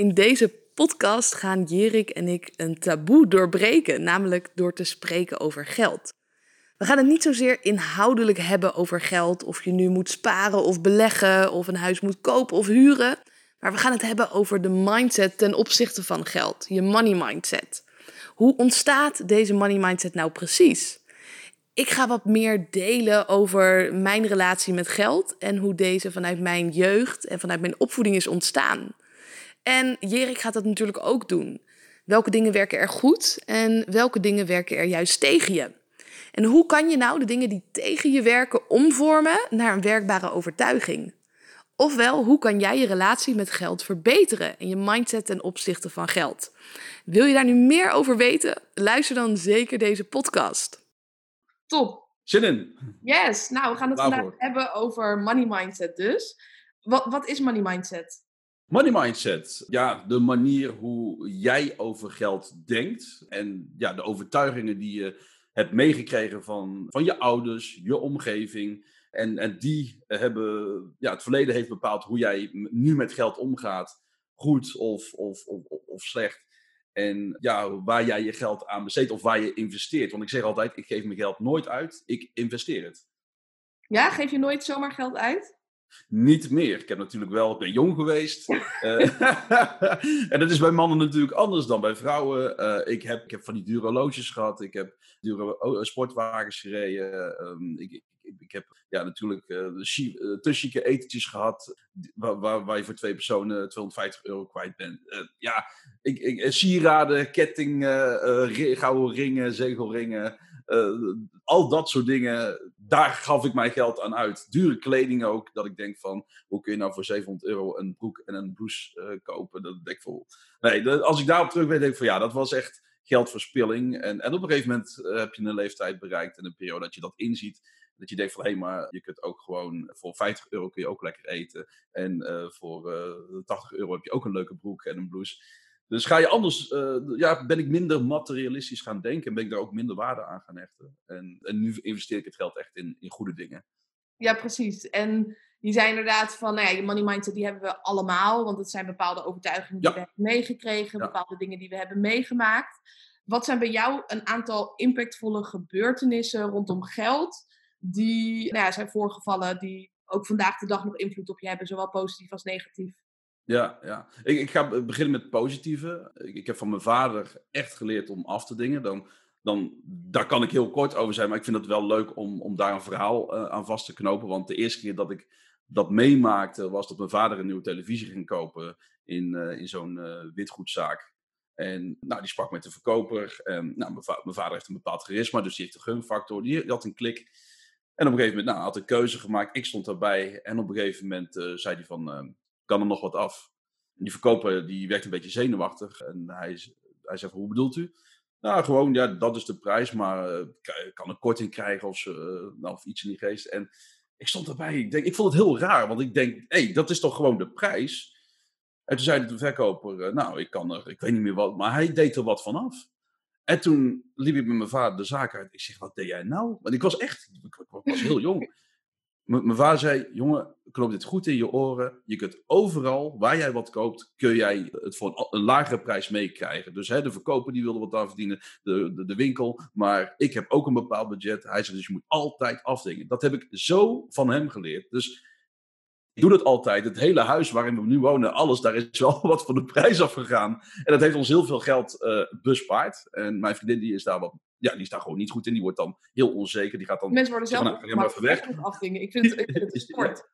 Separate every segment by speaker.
Speaker 1: In deze podcast gaan Jerik en ik een taboe doorbreken, namelijk door te spreken over geld. We gaan het niet zozeer inhoudelijk hebben over geld, of je nu moet sparen of beleggen, of een huis moet kopen of huren. Maar we gaan het hebben over de mindset ten opzichte van geld, je money mindset. Hoe ontstaat deze money mindset nou precies? Ik ga wat meer delen over mijn relatie met geld en hoe deze vanuit mijn jeugd en vanuit mijn opvoeding is ontstaan. En Jerik gaat dat natuurlijk ook doen. Welke dingen werken er goed en welke dingen werken er juist tegen je? En hoe kan je nou de dingen die tegen je werken omvormen naar een werkbare overtuiging? Ofwel, hoe kan jij je relatie met geld verbeteren en je mindset ten opzichte van geld? Wil je daar nu meer over weten? Luister dan zeker deze podcast. Top.
Speaker 2: Zin in.
Speaker 1: Yes. Nou, we gaan het
Speaker 2: Waarvoor?
Speaker 1: vandaag hebben over money mindset dus. Wat, wat is money mindset?
Speaker 2: Money mindset. Ja, de manier hoe jij over geld denkt. En ja, de overtuigingen die je hebt meegekregen van, van je ouders, je omgeving. En, en die hebben, ja, het verleden heeft bepaald hoe jij nu met geld omgaat. Goed of, of, of- of slecht. En ja, waar jij je geld aan besteedt of waar je investeert. Want ik zeg altijd, ik geef mijn geld nooit uit, ik investeer het.
Speaker 1: Ja, geef je nooit zomaar geld uit?
Speaker 2: Niet meer. Ik heb natuurlijk wel, ik ben jong geweest. Eh, en dat is bij mannen natuurlijk anders dan bij vrouwen. Eh, ik, heb, ik heb van die dure horloges gehad. Ik heb dure oh, sportwagens gereden. Ehm, ik, ik, ik heb ja, natuurlijk eh, eh, te chique etentjes gehad. Waar, waar, waar je voor twee personen 250 euro kwijt bent. Eh, ja, ik, ik, eh, sieraden, ketting, eh, eh, ri- gouden ringen, zegelringen. Eh, al dat soort dingen, daar gaf ik mijn geld aan uit. Dure kleding ook, dat ik denk van, hoe kun je nou voor 700 euro een broek en een blouse eh, kopen? Dat denk ik. Nee, als ik daarop terug weet, denk ik van ja, dat was echt geldverspilling. En, en op een gegeven moment eh, heb je een leeftijd bereikt en een periode dat je dat inziet. Dat je denkt van, hé, maar je kunt ook gewoon, voor 50 euro kun je ook lekker eten. En voor eh 80 euro heb je ook een leuke broek en een blouse. Dus ga je anders, eh, ja, ben ik minder materialistisch gaan denken en ben ik daar ook minder waarde aan gaan hechten. En, en nu investeer ik het geld echt in, in goede dingen.
Speaker 1: Ja, precies. En je zei inderdaad van, nou ja, je money mindset die hebben we allemaal, want het zijn bepaalde overtuigingen die
Speaker 2: Ja.
Speaker 1: we hebben meegekregen,
Speaker 2: Ja.
Speaker 1: bepaalde dingen die we hebben meegemaakt. Wat zijn bij jou een aantal impactvolle gebeurtenissen rondom geld die nou ja, zijn voorgevallen, die ook vandaag de dag nog invloed op je hebben, zowel positief als negatief?
Speaker 2: Ja, ja. Ik, ik ga be- beginnen met het positieve. Ik, heb van mijn vader echt geleerd om af te dingen. Dan, dan, daar kan ik heel kort over zijn, maar ik vind het wel leuk om, om daar een verhaal eh, aan vast te knopen. Want de eerste keer dat ik dat meemaakte, was dat mijn vader een nieuwe televisie ging kopen in, eh, in zo'n eh, witgoedzaak. En nou, die sprak met de verkoper. En, nou, mijn, va- mijn vader heeft een bepaald charisma, dus die heeft een gunfactor. Die, die had een klik. En op een gegeven moment nou, had een keuze gemaakt. Ik stond daarbij. En op een gegeven moment zei hij van, kan er nog wat af? En die verkoper die werd een beetje zenuwachtig. En hij, hij zei, hoe bedoelt u? Nou, gewoon, ja, dat is de prijs. Maar k- kan een korting krijgen of, nou, of iets in die geest. En ik stond daarbij. Ik, denk, ik vond het heel raar. Want ik denk, hé, hey, dat is toch gewoon de prijs? En toen zei de verkoper, eh, nou, ik kan er, ik weet niet meer wat. Maar hij deed er wat van af. En toen liep ik met mijn vader de zaak uit. Ik zeg, wat deed jij nou? Want ik was echt, ik was heel jong. Mijn vader zei, jongen, knoop dit goed in je oren. Je kunt overal, waar jij wat koopt, kun jij het voor een, een lagere prijs meekrijgen. Dus hè, de verkoper die wilde wat aan verdienen, de, de, de winkel. Maar ik heb ook een bepaald budget. Hij zei, dus je moet altijd afdingen. Dat heb ik zo van hem geleerd. Dus ik doe dat altijd. Het hele huis waarin we nu wonen, alles, daar is wel wat van de prijs afgegaan. En dat heeft ons heel veel geld eh, bespaard. En mijn vriendin die is daar wat, ja, die is daar gewoon niet goed in. Die wordt dan heel onzeker. Die gaat dan
Speaker 1: Mensen worden zelf
Speaker 2: Zeg maar, even weg.
Speaker 1: afdingen. Ik vind, ik vind het sport.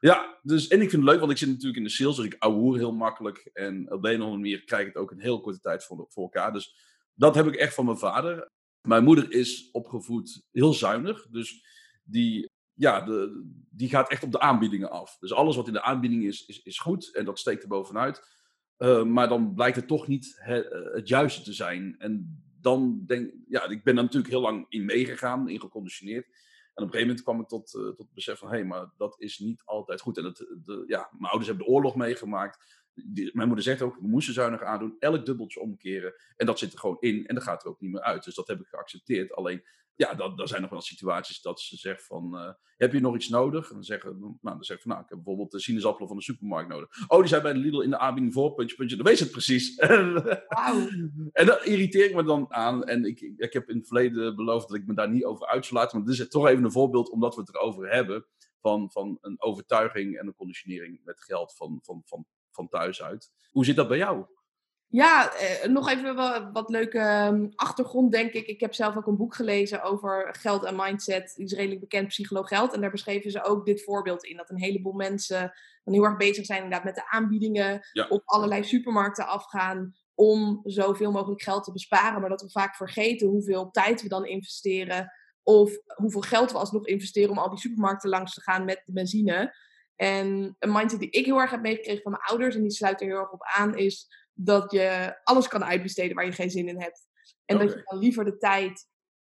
Speaker 2: Ja, dus, en ik vind het leuk, want ik zit natuurlijk in de sales, dus ik ouwehoer heel makkelijk. En op de een of andere manier krijg ik het ook in heel korte tijd voor, voor elkaar. Dus dat heb ik echt van mijn vader. Mijn moeder is opgevoed heel zuinig, dus die, ja, de, die gaat echt op de aanbiedingen af. Dus alles wat in de aanbieding is, is, is goed en dat steekt er bovenuit. Eh, maar dan blijkt het toch niet he- eh, het juiste te zijn. En dan denk ja, ik ben er natuurlijk heel lang in meegegaan, in geconditioneerd. En op een gegeven moment kwam ik tot, eh, tot het besef van, hé, maar dat is niet altijd goed. En dat, de, ja, mijn ouders hebben de oorlog meegemaakt. Mijn moeder zegt ook, we moesten zuinig aandoen, elk dubbeltje omkeren. En dat zit er gewoon in en dat gaat er ook niet meer uit. Dus dat heb ik geaccepteerd. Alleen ja, dan, dan zijn nog wel situaties dat ze zegt van, eh, heb je nog iets nodig? En dan zeggen, nou, dan zeg van, nou, ik heb bijvoorbeeld de sinaasappelen van de supermarkt nodig. Oh, die zijn bij de Lidl in de aanbieding voor, puntje, puntje. Dan weet je het precies. En dan irriteer ik me dan aan. En ik, ik heb in het verleden beloofd dat ik me daar niet over uit zou laten. Maar dit is toch even een voorbeeld, omdat we het erover hebben. Van, van een overtuiging en een conditionering met geld van, van, van, van thuis uit. Hoe zit dat bij jou?
Speaker 1: Ja, eh, nog even wat, wat leuke ehm, achtergrond, denk ik. Ik heb zelf ook een boek gelezen over geld en mindset. Die is redelijk bekend, Psycholoog Geld. En daar beschreven ze ook dit voorbeeld in. Dat een heleboel mensen dan heel erg bezig zijn inderdaad met de aanbiedingen. Op allerlei supermarkten afgaan om zoveel mogelijk geld te besparen. Maar dat we vaak vergeten hoeveel tijd we dan investeren. Of hoeveel geld we alsnog investeren om al die supermarkten langs te gaan met de benzine. En een mindset die ik heel erg heb meegekregen van mijn ouders, en die sluit er heel erg op aan, is dat je alles kan uitbesteden waar je geen zin in hebt. En dat je dan liever de tijd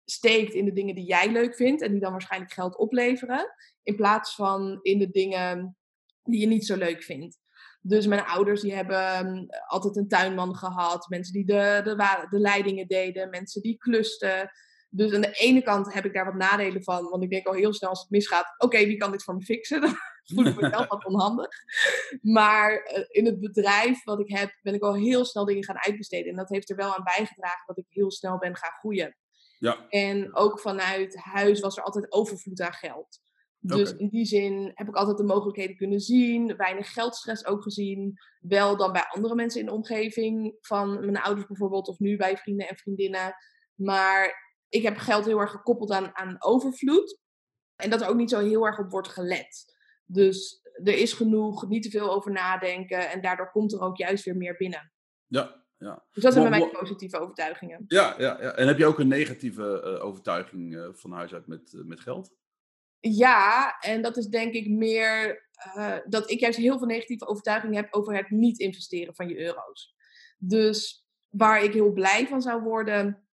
Speaker 1: steekt in de dingen die jij leuk vindt en die dan waarschijnlijk geld opleveren, in plaats van in de dingen die je niet zo leuk vindt. Dus mijn ouders die hebben hm, altijd een tuinman gehad, mensen die de, de, de leidingen deden, mensen die klusten. Dus aan de ene kant heb ik daar wat nadelen van, want ik denk al heel snel als het misgaat, oké, wie kan dit voor me fixen? Voel ik mezelf wat onhandig. Maar eh, in het bedrijf wat ik heb, ben ik al heel snel dingen gaan uitbesteden. En dat heeft er wel aan bijgedragen dat ik heel snel ben gaan groeien. Ja. En ook vanuit huis was er altijd overvloed aan geld. Dus in die zin heb ik altijd de mogelijkheden kunnen zien, weinig geldstress ook gezien. Wel dan bij andere mensen in de omgeving, van mijn ouders bijvoorbeeld, of nu bij vrienden en vriendinnen. Maar ik heb geld heel erg gekoppeld aan, aan overvloed. En dat er ook niet zo heel erg op wordt gelet. Dus er is genoeg, niet te veel over nadenken. En daardoor komt er ook juist weer meer binnen.
Speaker 2: Ja, ja.
Speaker 1: Dus dat zijn mijn positieve overtuigingen.
Speaker 2: Ja, ja, ja, en heb je ook een negatieve uh, overtuiging uh, van huis uit met, uh, met geld?
Speaker 1: Ja, en dat is denk ik meer dat ik juist heel veel negatieve overtuigingen heb over het niet investeren van je euro's. Dus waar ik heel blij van zou worden,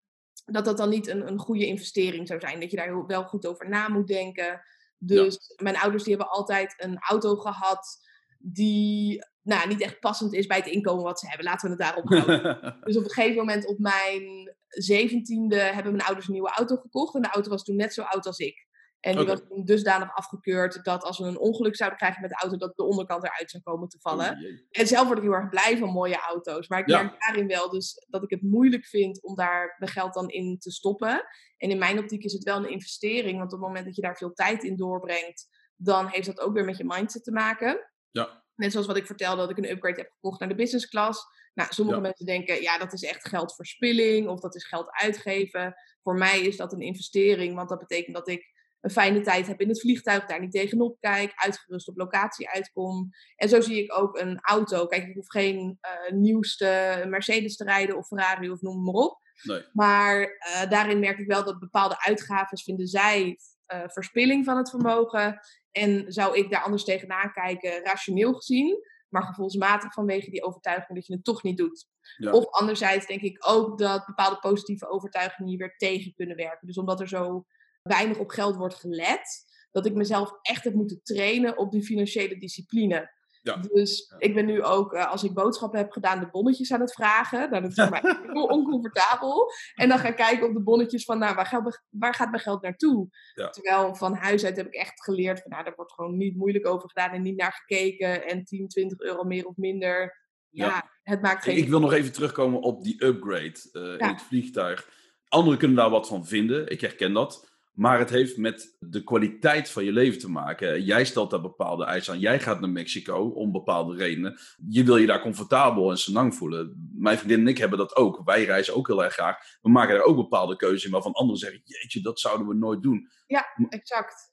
Speaker 1: dat dat dan niet een, een goede investering zou zijn. Dat je daar wel goed over na moet denken. Dus mijn ouders die hebben altijd een auto gehad die nou, niet echt passend is bij het inkomen wat ze hebben. Laten we het daarop houden. dus op een gegeven moment op mijn zeventiende hebben mijn ouders een nieuwe auto gekocht. En de auto was toen net zo oud als ik. En die was dusdanig afgekeurd dat als we een ongeluk zouden krijgen met de auto, dat de onderkant eruit zou komen te vallen. Oh, en zelf word ik heel erg blij van mooie auto's. Maar ik merk daarin wel dus dat ik het moeilijk vind om daar mijn geld dan in te stoppen. En in mijn optiek is het wel een investering, want op het moment dat je daar veel tijd in doorbrengt, dan heeft dat ook weer met je mindset te maken.
Speaker 2: Ja.
Speaker 1: Net zoals wat ik vertelde, dat ik een upgrade heb gekocht naar de business class. Nou, sommige mensen denken, ja, dat is echt geldverspilling of dat is geld uitgeven. Voor mij is dat een investering, want dat betekent dat ik een fijne tijd heb in het vliegtuig, daar niet tegenop kijk, uitgerust op locatie uitkom. En zo zie ik ook een auto. Kijk, ik hoef geen uh, nieuwste Mercedes te rijden of Ferrari of noem maar op.
Speaker 2: Nee.
Speaker 1: Maar uh, daarin merk ik wel dat bepaalde uitgaven vinden zij uh, verspilling van het vermogen. En zou ik daar anders tegenaan kijken, rationeel gezien, maar gevoelsmatig vanwege die overtuiging dat je het toch niet doet. Ja. Of anderzijds denk ik ook dat bepaalde positieve overtuigingen je weer tegen kunnen werken. Dus omdat er zo weinig op geld wordt gelet, dat ik mezelf echt heb moeten trainen op die financiële discipline.
Speaker 2: Ja.
Speaker 1: Dus ik ben nu ook, uh, als ik boodschappen heb gedaan, de bonnetjes aan het vragen. Nou, dat is voor mij heel oncomfortabel. En dan ga ik kijken op de bonnetjes van, nou, waar, gaat, waar gaat mijn geld naartoe?
Speaker 2: Ja.
Speaker 1: Terwijl van huis uit heb ik echt geleerd van, nou, daar wordt gewoon niet moeilijk over gedaan en niet naar gekeken. En 10, 20 euro meer of minder. Ja, het maakt geen...
Speaker 2: Ik wil nog even terugkomen op die upgrade uh, in het vliegtuig. Anderen kunnen daar wat van vinden. Ik herken dat. Maar het heeft met de kwaliteit van je leven te maken. Jij stelt daar bepaalde eisen aan. Jij gaat naar Mexico om bepaalde redenen. Je wil je daar comfortabel en senang voelen. Mijn vriendin en ik hebben dat ook. Wij reizen ook heel erg graag. We maken daar ook bepaalde keuzes in waarvan anderen zeggen: Jeetje, dat zouden we nooit doen.
Speaker 1: Ja, exact.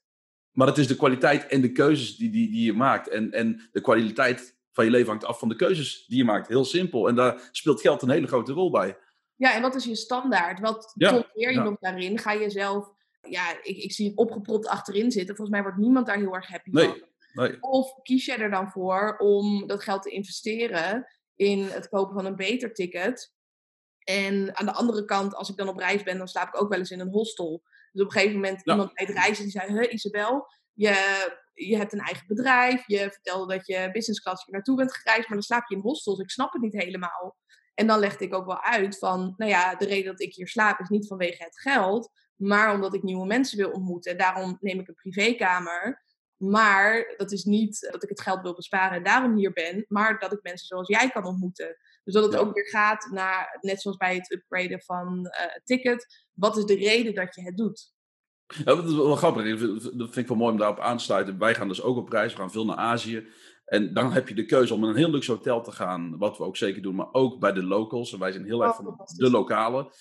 Speaker 2: Maar het is de kwaliteit en de keuzes die, die, die je maakt. En, en de kwaliteit van je leven hangt af van de keuzes die je maakt. Heel simpel. En daar speelt geld een hele grote rol bij.
Speaker 1: Ja, en wat is je standaard? Wat ja, tolereer je nog daarin? Ga je zelf ja, ik, ik zie het opgepropt achterin zitten. Volgens mij wordt niemand daar heel erg happy
Speaker 2: van.
Speaker 1: Nee. Of kies je er dan voor om dat geld te investeren in het kopen van een beter ticket. En aan de andere kant, als ik dan op reis ben, dan slaap ik ook wel eens in een hostel. Dus op een gegeven moment ja. iemand bij het reizen die zei, huh, Isabel, je, je hebt een eigen bedrijf. Je vertelde dat je business class hier naartoe bent gereisd, maar dan slaap je in hostels. Ik snap het niet helemaal. En dan legde ik ook wel uit van, nou ja, de reden dat ik hier slaap is niet vanwege het geld, maar omdat ik nieuwe mensen wil ontmoeten. En daarom neem ik een privékamer. Maar dat is niet dat ik het geld wil besparen en daarom hier ben, maar dat ik mensen zoals jij kan ontmoeten. Dus dat het ook weer gaat naar, net zoals bij het upgraden van uh, ticket, wat is de reden dat je het doet?
Speaker 2: Ja, dat is wel grappig. Dat vind ik wel mooi om daarop aan te sluiten. Wij gaan dus ook op reis. We gaan veel naar Azië. En dan heb je de keuze om in een heel luxe hotel te gaan. Wat we ook zeker doen. Maar ook bij de locals. En wij zijn heel erg oh, van de lokale.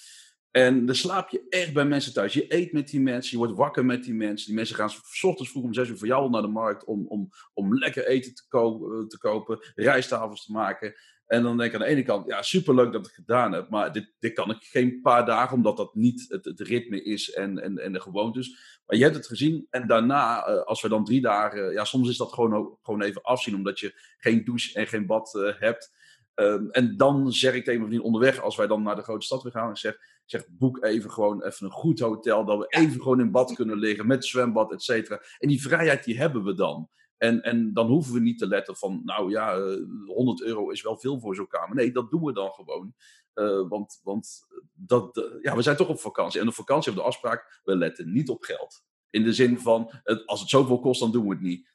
Speaker 2: En dan slaap je echt bij mensen thuis. Je eet met die mensen, je wordt wakker met die mensen. Die mensen gaan s ochtends vroeg om zes uur voor jou naar de markt om, om, om lekker eten te, ko te kopen, rijsttafels te maken. En dan denk ik aan de ene kant, ja, superleuk dat ik het gedaan heb. Maar dit, dit kan ik geen paar dagen, omdat dat niet het, ritme is en, en, en de gewoontes. Maar je hebt het gezien. En daarna, eh, als we dan drie dagen, ja, soms is dat gewoon, gewoon even afzien, omdat je geen douche en geen bad uh, hebt. Um, en dan zeg ik tegen mijn vriend onderweg, als wij dan naar de grote stad weer gaan, ik zeg, zeg boek even gewoon even een goed hotel, dat we even gewoon in bad kunnen liggen met zwembad, et cetera. En die vrijheid die hebben we dan. En, en dan hoeven we niet te letten van, nou ja, 100 eh, euro is wel veel voor zo'n kamer. Nee, dat doen we dan gewoon. Uh, want want dat, uh, ja, we zijn toch op vakantie. En op vakantie hebben we de afspraak, we letten niet op geld. In de zin van, het, als het zoveel kost, dan doen we het niet.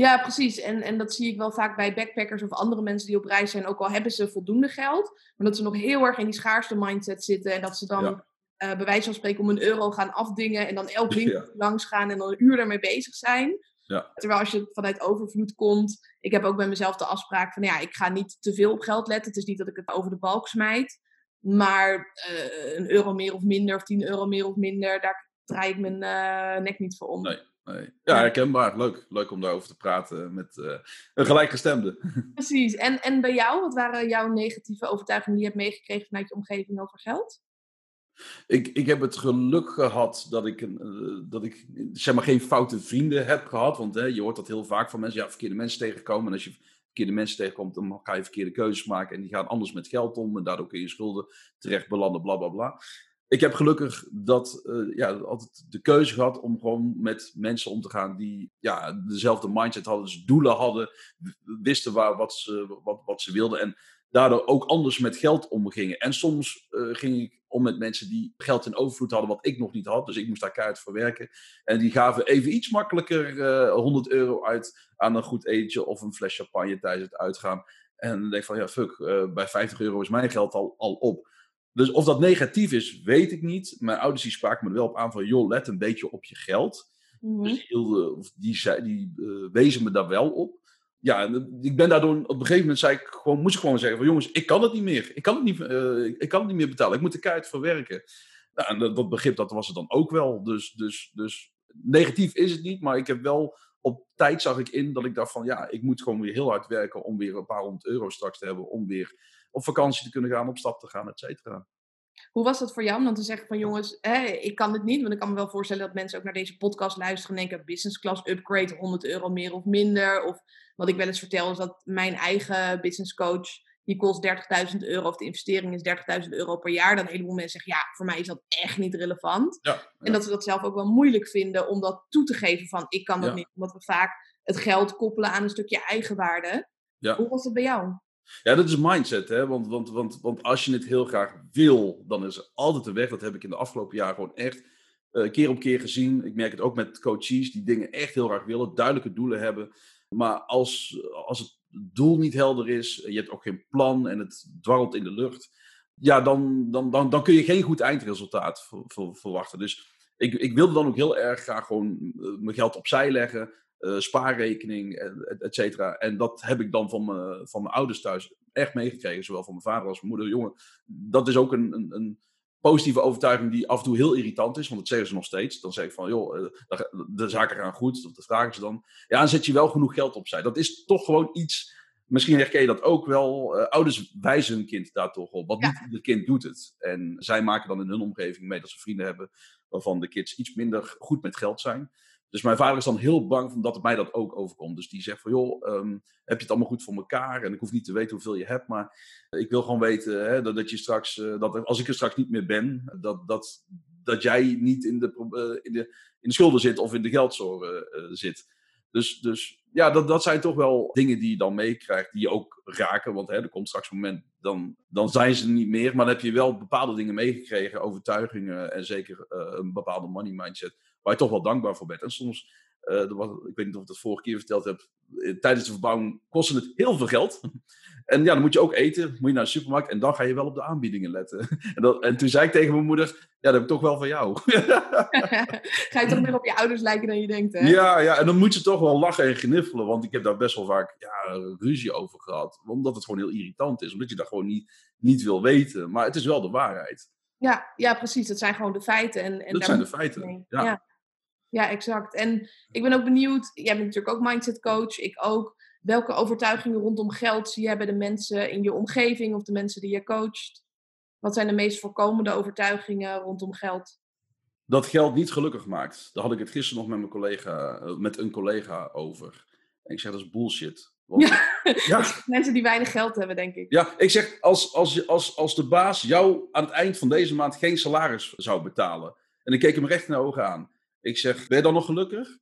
Speaker 1: Ja, precies. En, en dat zie ik wel vaak bij backpackers of andere mensen die op reis zijn. Ook al hebben ze voldoende geld, maar dat ze nog heel erg in die schaarste mindset zitten. En dat ze dan ja. uh, bij wijze van spreken om een euro gaan afdingen. En dan elk winkel ja. langs gaan en dan een uur daarmee bezig zijn.
Speaker 2: Ja.
Speaker 1: Terwijl als je vanuit overvloed komt. Ik heb ook bij mezelf de afspraak van ja, ik ga niet te veel op geld letten. Het is niet dat ik het over de balk smijt. Maar uh, een euro meer of minder, of 10 euro meer of minder, daar draai ik mijn uh, nek niet voor om.
Speaker 2: Nee. Nee. Ja, herkenbaar. Leuk. Leuk om daarover te praten met uh, een gelijkgestemde.
Speaker 1: Precies. En, en bij jou, wat waren jouw negatieve overtuigingen die je hebt meegekregen vanuit je omgeving over geld?
Speaker 2: Ik, ik heb het geluk gehad dat ik, uh, dat ik zeg maar, geen foute vrienden heb gehad. Want hè, je hoort dat heel vaak van mensen. Ja, verkeerde mensen tegenkomen. En als je verkeerde mensen tegenkomt, dan ga je verkeerde keuzes maken. En die gaan anders met geld om. En daardoor kun je schulden terecht belanden, bla bla bla ik heb gelukkig dat, uh, ja, altijd de keuze gehad om gewoon met mensen om te gaan die ja, dezelfde mindset hadden, dus doelen hadden, wisten waar, wat, ze, wat, wat ze wilden en daardoor ook anders met geld omgingen. En soms uh, ging ik om met mensen die geld in overvloed hadden, wat ik nog niet had. Dus ik moest daar keihard voor werken. En die gaven even iets makkelijker uh, eh, 100 euro uit aan een goed eetje of een fles champagne tijdens het uitgaan. En dan denk ik van, ja, fuck, bij 50 euro is mijn geld al, al op. Dus of dat negatief is, weet ik niet. Mijn ouders die spraken me er wel op aan van, joh, let een beetje op je geld. Dus die, die, die uh, wezen me daar wel op. Ja, ik ben daardoor, op een gegeven moment zei ik gewoon, moest ik gewoon zeggen van, jongens, ik kan het niet meer. Ik kan het niet, uh, ik kan het niet meer betalen. Ik moet er keihard voor werken. Nou, en dat, dat begrip, dat was het dan ook wel. Dus, dus, dus negatief is het niet, maar ik heb wel op tijd zag ik in dat ik dacht van ja, ik moet gewoon weer heel hard werken om weer een paar honderd euro straks te hebben. Om weer op vakantie te kunnen gaan, op stap te gaan, et cetera.
Speaker 1: Hoe was dat voor jou om dan te zeggen van jongens, hé, ik kan het niet. Want ik kan me wel voorstellen dat mensen ook naar deze podcast luisteren en denken business class upgrade, 100 euro meer of minder. Of wat ik wel eens vertel is dat mijn eigen business coach, die kost 30.000 euro of de investering is 30.000 euro per jaar. Dan een heleboel mensen zeggen, ja, voor mij is dat echt niet relevant.
Speaker 2: Ja, ja.
Speaker 1: En dat ze dat zelf ook wel moeilijk vinden om dat toe te geven van ik kan dat niet. Omdat we vaak het geld koppelen aan een stukje eigenwaarde. Hoe was het bij jou?
Speaker 2: Ja, dat is mindset, hè? Want, want, want, want als je het heel graag wil, dan is er altijd een weg. Dat heb ik in de afgelopen jaren gewoon echt uh, keer op keer gezien. Ik merk het ook met coaches die dingen echt heel graag willen, duidelijke doelen hebben. Maar als, als het doel niet helder is, je hebt ook geen plan en het dwarrelt in de lucht, ja, dan, dan, dan, dan kun je geen goed eindresultaat verwachten. Dus ik, ik wilde dan ook heel erg graag gewoon uh, mijn geld opzij leggen spaarrekening, et cetera. En dat heb ik dan van, me, van mijn ouders thuis echt meegekregen, zowel van mijn vader als mijn moeder. Jongen, dat is ook een, een, een, positieve overtuiging die af en toe heel irritant is, want dat zeggen ze nog steeds. Dan zeg ik van, joh, uh, de zaken gaan goed, dat vragen ze dan. Ja, dan zet je wel genoeg geld opzij. Dat is toch gewoon iets, misschien herken je dat ook wel, uh, ouders wijzen hun kind daar toch op, want ja. niet ieder kind doet het. En zij maken dan in hun omgeving mee dat ze vrienden hebben waarvan de kids iets minder goed met geld zijn. Dus mijn vader is dan heel bang dat mij dat ook overkomt. Dus die zegt van, joh, um, heb je het allemaal goed voor elkaar? En ik hoef niet te weten hoeveel je hebt, maar ik wil gewoon weten hè, dat, dat je straks, uh, dat als ik er straks niet meer ben, dat, dat, dat jij niet in de, uh, in, de, in de schulden zit of in de geldzorgen uh, zit. Dus, dus ja, dat, dat zijn toch wel dingen die je dan meekrijgt, die je ook raken. Want hè, er komt straks een moment, dan, dan zijn ze niet meer. Maar dan heb je wel bepaalde dingen meegekregen, overtuigingen en zeker een bepaalde money mindset, waar je toch wel dankbaar voor bent. En soms uh, was, ik weet niet of ik dat vorige keer verteld heb. Eh, tijdens de verbouwing kostte het heel veel geld. en ja, dan moet je ook eten. Moet je naar de supermarkt. En dan ga je wel op de aanbiedingen letten. en, dat, en toen zei ik tegen mijn moeder. Ja, dat heb ik toch wel van jou.
Speaker 1: ga je toch meer op je ouders lijken dan je denkt, hè?
Speaker 2: Ja, ja, en dan moet je toch wel lachen en gniffelen. Want ik heb daar best wel vaak ja, ruzie over gehad. Omdat het gewoon heel irritant is. Omdat je dat gewoon niet, niet wil weten. Maar het is wel de waarheid.
Speaker 1: Ja, ja, precies. Dat zijn gewoon de feiten. En, en
Speaker 2: dat zijn de feiten. ja.
Speaker 1: ja. Ja, exact. En ik ben ook benieuwd, jij bent natuurlijk ook mindset coach, ik ook. Welke overtuigingen rondom geld zie jij bij de mensen in je omgeving of de mensen die je coacht? Wat zijn de meest voorkomende overtuigingen rondom geld?
Speaker 2: Dat geld niet gelukkig maakt. Daar had ik het gisteren nog met, mijn collega, eh, met een collega over. En ik zeg, dat is bullshit.
Speaker 1: Want, ja, ja. mensen die weinig geld hebben, denk ik.
Speaker 2: Ja, ik zeg, als, als, als, als de baas jou aan het eind van deze maand geen salaris zou betalen. En ik keek hem recht in de ogen aan. Ik zeg, ben je dan nog gelukkig?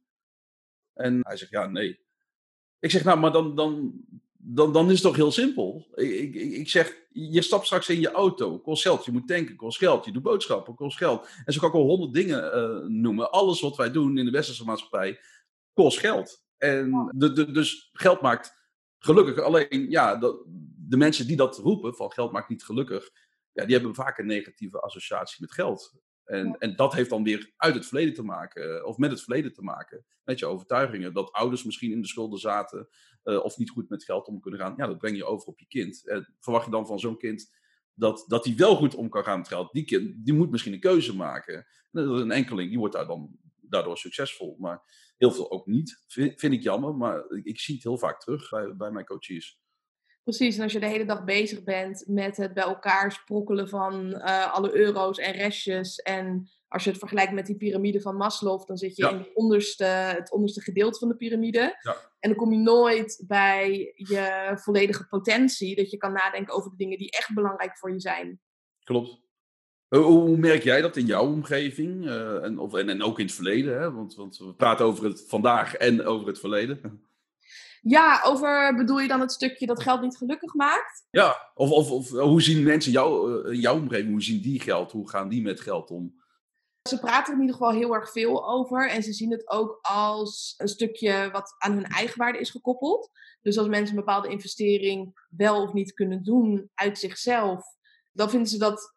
Speaker 2: En hij zegt, ja, nee. Ik zeg, nou, maar dan, dan, dan, dan is het toch heel simpel. Ik, ik, ik zeg, je stapt straks in je auto, kost geld. Je moet tanken, kost geld. Je doet boodschappen, kost geld. En zo kan ik al honderd dingen uh, noemen. Alles wat wij doen in de westerse maatschappij kost geld. En de, de, dus geld maakt gelukkig. Alleen, ja, de, de mensen die dat roepen, van geld maakt niet gelukkig, ja, die hebben vaak een negatieve associatie met geld. En, en dat heeft dan weer uit het verleden te maken, eh, of met het verleden te maken, met je overtuigingen. Dat ouders misschien in de schulden zaten, uh, of niet goed met geld om kunnen gaan. Ja, dat breng je over op je kind. En verwacht je dan van zo'n kind dat, dat hij wel goed om kan gaan met geld? Die kind die moet misschien een keuze maken. Een enkeling, die wordt daar dan daardoor succesvol. Maar heel veel ook niet. Vind, vind ik jammer, maar ik zie het heel vaak terug bij, bij mijn coaches.
Speaker 1: Precies, en als je de hele dag bezig bent met het bij elkaar sprokkelen van uh, alle euro's en restjes. En als je het vergelijkt met die piramide van Maslow, dan zit je in het onderste, het onderste gedeelte van de piramide.
Speaker 2: Ja.
Speaker 1: En dan kom je nooit bij je volledige potentie, dat je kan nadenken over de dingen die echt belangrijk voor je zijn.
Speaker 2: Klopt. Hoe, hoe merk jij dat in jouw omgeving? Uh, en, of, en, en ook in het verleden? Hè? Want, want we praten over het vandaag en over het verleden.
Speaker 1: Ja, over bedoel je dan het stukje dat geld niet gelukkig maakt?
Speaker 2: Ja, of, of, of hoe zien mensen jou, uh, jouw omgeving, hoe zien die geld? Hoe gaan die met geld om?
Speaker 1: Ze praten er in ieder geval heel erg veel over en ze zien het ook als een stukje wat aan hun eigenwaarde is gekoppeld. Dus als mensen een bepaalde investering wel of niet kunnen doen uit zichzelf, dan vinden ze dat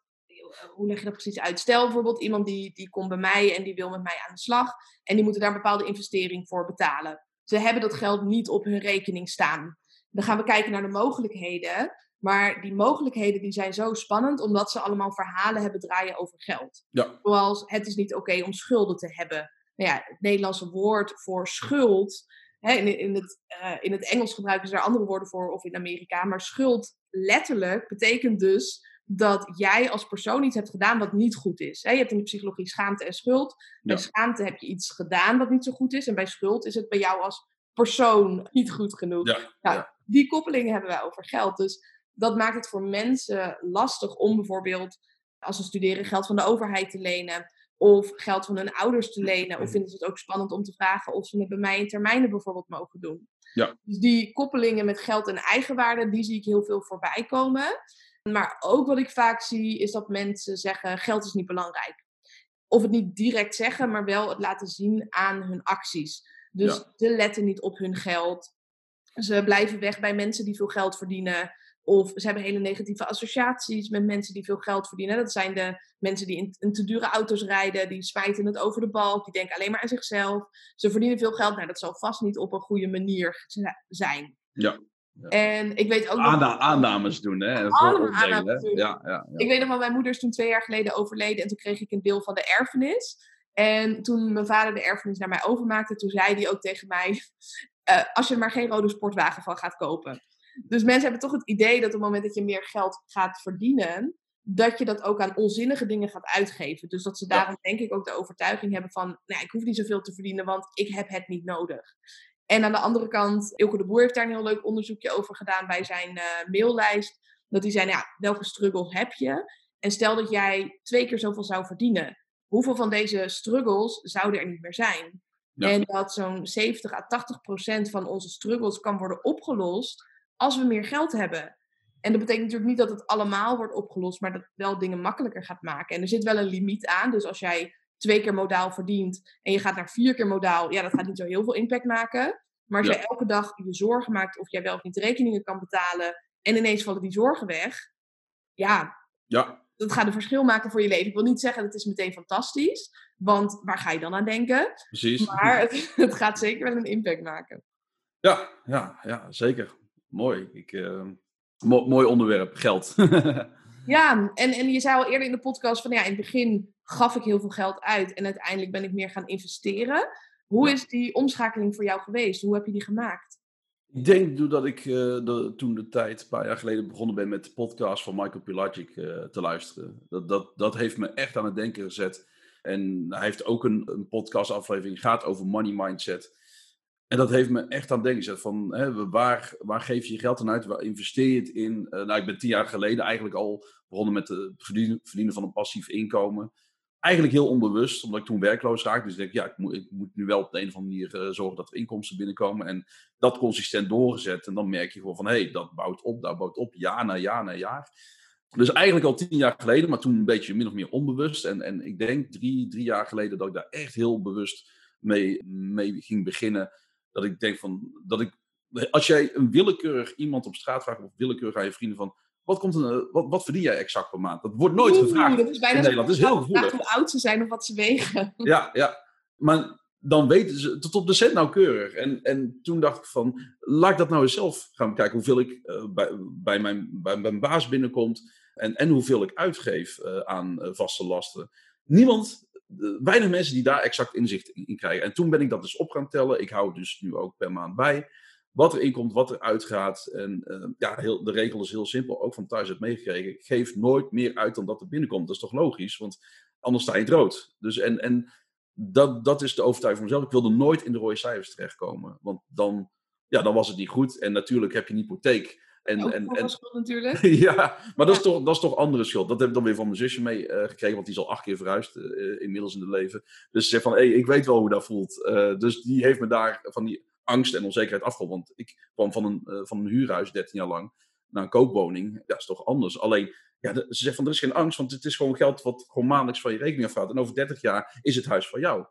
Speaker 1: hoe leg je dat precies uit? Stel bijvoorbeeld iemand die, die komt bij mij en die wil met mij aan de slag. En die moeten daar een bepaalde investering voor betalen. Ze hebben dat geld niet op hun rekening staan. Dan gaan we kijken naar de mogelijkheden. Maar die mogelijkheden die zijn zo spannend omdat ze allemaal verhalen hebben draaien over geld.
Speaker 2: Ja.
Speaker 1: Zoals het is niet oké om schulden te hebben. Nou ja, het Nederlandse woord voor schuld. Hè, in, in, het, uh, in het Engels gebruiken ze daar andere woorden voor of in Amerika. Maar schuld letterlijk betekent dus dat jij als persoon iets hebt gedaan wat niet goed is. Je hebt in de psychologie schaamte en schuld. Bij schaamte heb je iets gedaan wat niet zo goed is. En bij schuld is het bij jou als persoon niet goed genoeg.
Speaker 2: Ja,
Speaker 1: nou, Die koppelingen hebben wij over geld. Dus dat maakt het voor mensen lastig om bijvoorbeeld als ze studeren geld van de overheid te lenen. Of geld van hun ouders te lenen. Of vinden ze het ook spannend om te vragen of ze het bij mij in termijnen bijvoorbeeld mogen doen.
Speaker 2: Ja.
Speaker 1: Dus die koppelingen met geld en eigenwaarde, die zie ik heel veel voorbij komen. Maar ook wat ik vaak zie, is dat mensen zeggen: geld is niet belangrijk. Of het niet direct zeggen, maar wel het laten zien aan hun acties. Dus ja. ze letten niet op hun geld. Ze blijven weg bij mensen die veel geld verdienen. Of ze hebben hele negatieve associaties met mensen die veel geld verdienen. Dat zijn de mensen die in, in te dure auto's rijden, die smijten het over de balk, die denken alleen maar aan zichzelf. Ze verdienen veel geld, nou dat zal vast niet op een goede manier zijn.
Speaker 2: Ja.
Speaker 1: Ja. En ik weet ook
Speaker 2: nog... Aannames doen, hè?
Speaker 1: Aannames doen.
Speaker 2: Ja, ja, ja,
Speaker 1: Ik weet nog wel, mijn moeder is toen twee jaar geleden overleden en toen kreeg ik een deel van de erfenis. En toen mijn vader de erfenis naar mij overmaakte, toen zei hij ook tegen mij: uh, Als je er maar geen rode sportwagen van gaat kopen. Dus mensen hebben toch het idee dat op het moment dat je meer geld gaat verdienen, dat je dat ook aan onzinnige dingen gaat uitgeven. Dus dat ze daarom denk ik ook de overtuiging hebben van, nou, ik hoef niet zoveel te verdienen, want ik heb het niet nodig. En aan de andere kant, Ilko de Boer heeft daar een heel leuk onderzoekje over gedaan bij zijn uh, maillijst. Dat hij zei, nou ja, welke struggles heb je? En stel dat jij twee keer zoveel zou verdienen. Hoeveel van deze struggles zouden er niet meer zijn? En dat zo'n 70 à 80 procent van onze struggles kan worden opgelost als we meer geld hebben. En dat betekent natuurlijk niet dat het allemaal wordt opgelost, maar dat het wel dingen makkelijker gaat maken. En er zit wel een limiet aan. Dus als jij twee keer modaal verdient en je gaat naar vier keer modaal, ja, dat gaat niet zo heel veel impact maken. Maar als
Speaker 2: Ja.
Speaker 1: jij elke dag je zorgen maakt of jij wel of niet rekeningen kan betalen en ineens vallen die zorgen weg, ja,
Speaker 2: Ja,
Speaker 1: dat gaat een verschil maken voor je leven. Ik wil niet zeggen dat het is meteen fantastisch, want waar ga je dan aan denken?
Speaker 2: precies.
Speaker 1: Maar het, het gaat zeker wel een impact maken.
Speaker 2: Ja, ja, ja, zeker. Mooi. Ik, eh, mo- mooi onderwerp, geld.
Speaker 1: Ja, en, en je zei al eerder in de podcast van ja, in het begin gaf ik heel veel geld uit en uiteindelijk ben ik meer gaan investeren. Hoe
Speaker 2: Ja.
Speaker 1: is die omschakeling voor jou geweest? Hoe heb je die gemaakt?
Speaker 2: Ik denk doordat ik eh, de, toen de tijd, een paar jaar geleden, begonnen ben met de podcast van Michael Pilagic eh, te luisteren. Dat, dat, dat heeft me echt aan het denken gezet. En hij heeft ook een, een podcastaflevering, gaat over money mindset. En dat heeft me echt aan het denken gezet van, hè, waar, waar geef je je geld aan uit? Waar investeer je het in? Eh, nou, ik ben tien jaar geleden eigenlijk al begonnen met het verdienen, verdienen van een passief inkomen. Eigenlijk heel onbewust, omdat ik toen werkloos raakte. Dus ik denk, ja, ik moet, ik moet nu wel op de een of andere manier eh, zorgen dat er inkomsten binnenkomen. En dat consistent doorgezet. En dan merk je gewoon van, hé, hey, dat bouwt op, dat bouwt op, jaar na jaar na jaar. Dus eigenlijk al tien jaar geleden, maar toen een beetje min of meer onbewust. En, en ik denk drie, drie jaar geleden dat ik daar echt heel bewust mee, mee ging beginnen. Dat ik denk van, dat ik, als jij een willekeurig iemand op straat vraagt, of willekeurig aan je vrienden van, wat, komt eh, wat, wat verdien jij exact per maand? Dat wordt nooit
Speaker 1: Oeh,
Speaker 2: gevraagd
Speaker 1: Dat is bijna
Speaker 2: in Nederland. Dat is heel gevoelig.
Speaker 1: hoe oud ze zijn of wat ze wegen.
Speaker 2: Ja, ja. Maar dan weten ze tot op de cent nauwkeurig. En, en toen dacht ik van, laat ik dat nou eens zelf gaan bekijken. Hoeveel ik eh, bij, bij, mijn, bij mijn baas binnenkomt. En, en hoeveel ik uitgeef eh, aan eh, vaste lasten. Niemand, weinig mensen die daar exact inzicht in, in krijgen. En toen ben ik dat dus op gaan tellen. Ik hou het dus nu ook per maand bij. Wat er inkomt, wat er uitgaat. En eh, ja, heel, de regel is heel simpel. Ook van thuis heb meegekregen. Geef nooit meer uit dan dat er binnenkomt. Dat is toch logisch? Want anders sta je het rood. Dus en, en dat, dat is de overtuiging van mezelf. Ik wilde nooit in de rode cijfers terechtkomen. Want dan, ja, dan was het niet goed. En natuurlijk heb je een hypotheek. En, en,
Speaker 1: voor
Speaker 2: en,
Speaker 1: schuld natuurlijk.
Speaker 2: ja, maar dat is, toch, dat is toch andere schuld. Dat heb ik dan weer van mijn zusje mee eh, gekregen, want die is al acht keer verhuisd eh, inmiddels in het leven. Dus ze zegt van, hé, ik weet wel hoe dat voelt. Eh, dus die heeft me daar van die angst en onzekerheid afgeholpen. Want ik kwam van een, eh, van een huurhuis 13 jaar lang naar een koopwoning. Dat is toch anders. Alleen, ja, ze zegt van, er is geen angst, want het is gewoon geld wat gewoon maandelijks van je rekening afgaat. En over 30 jaar is het huis van jou.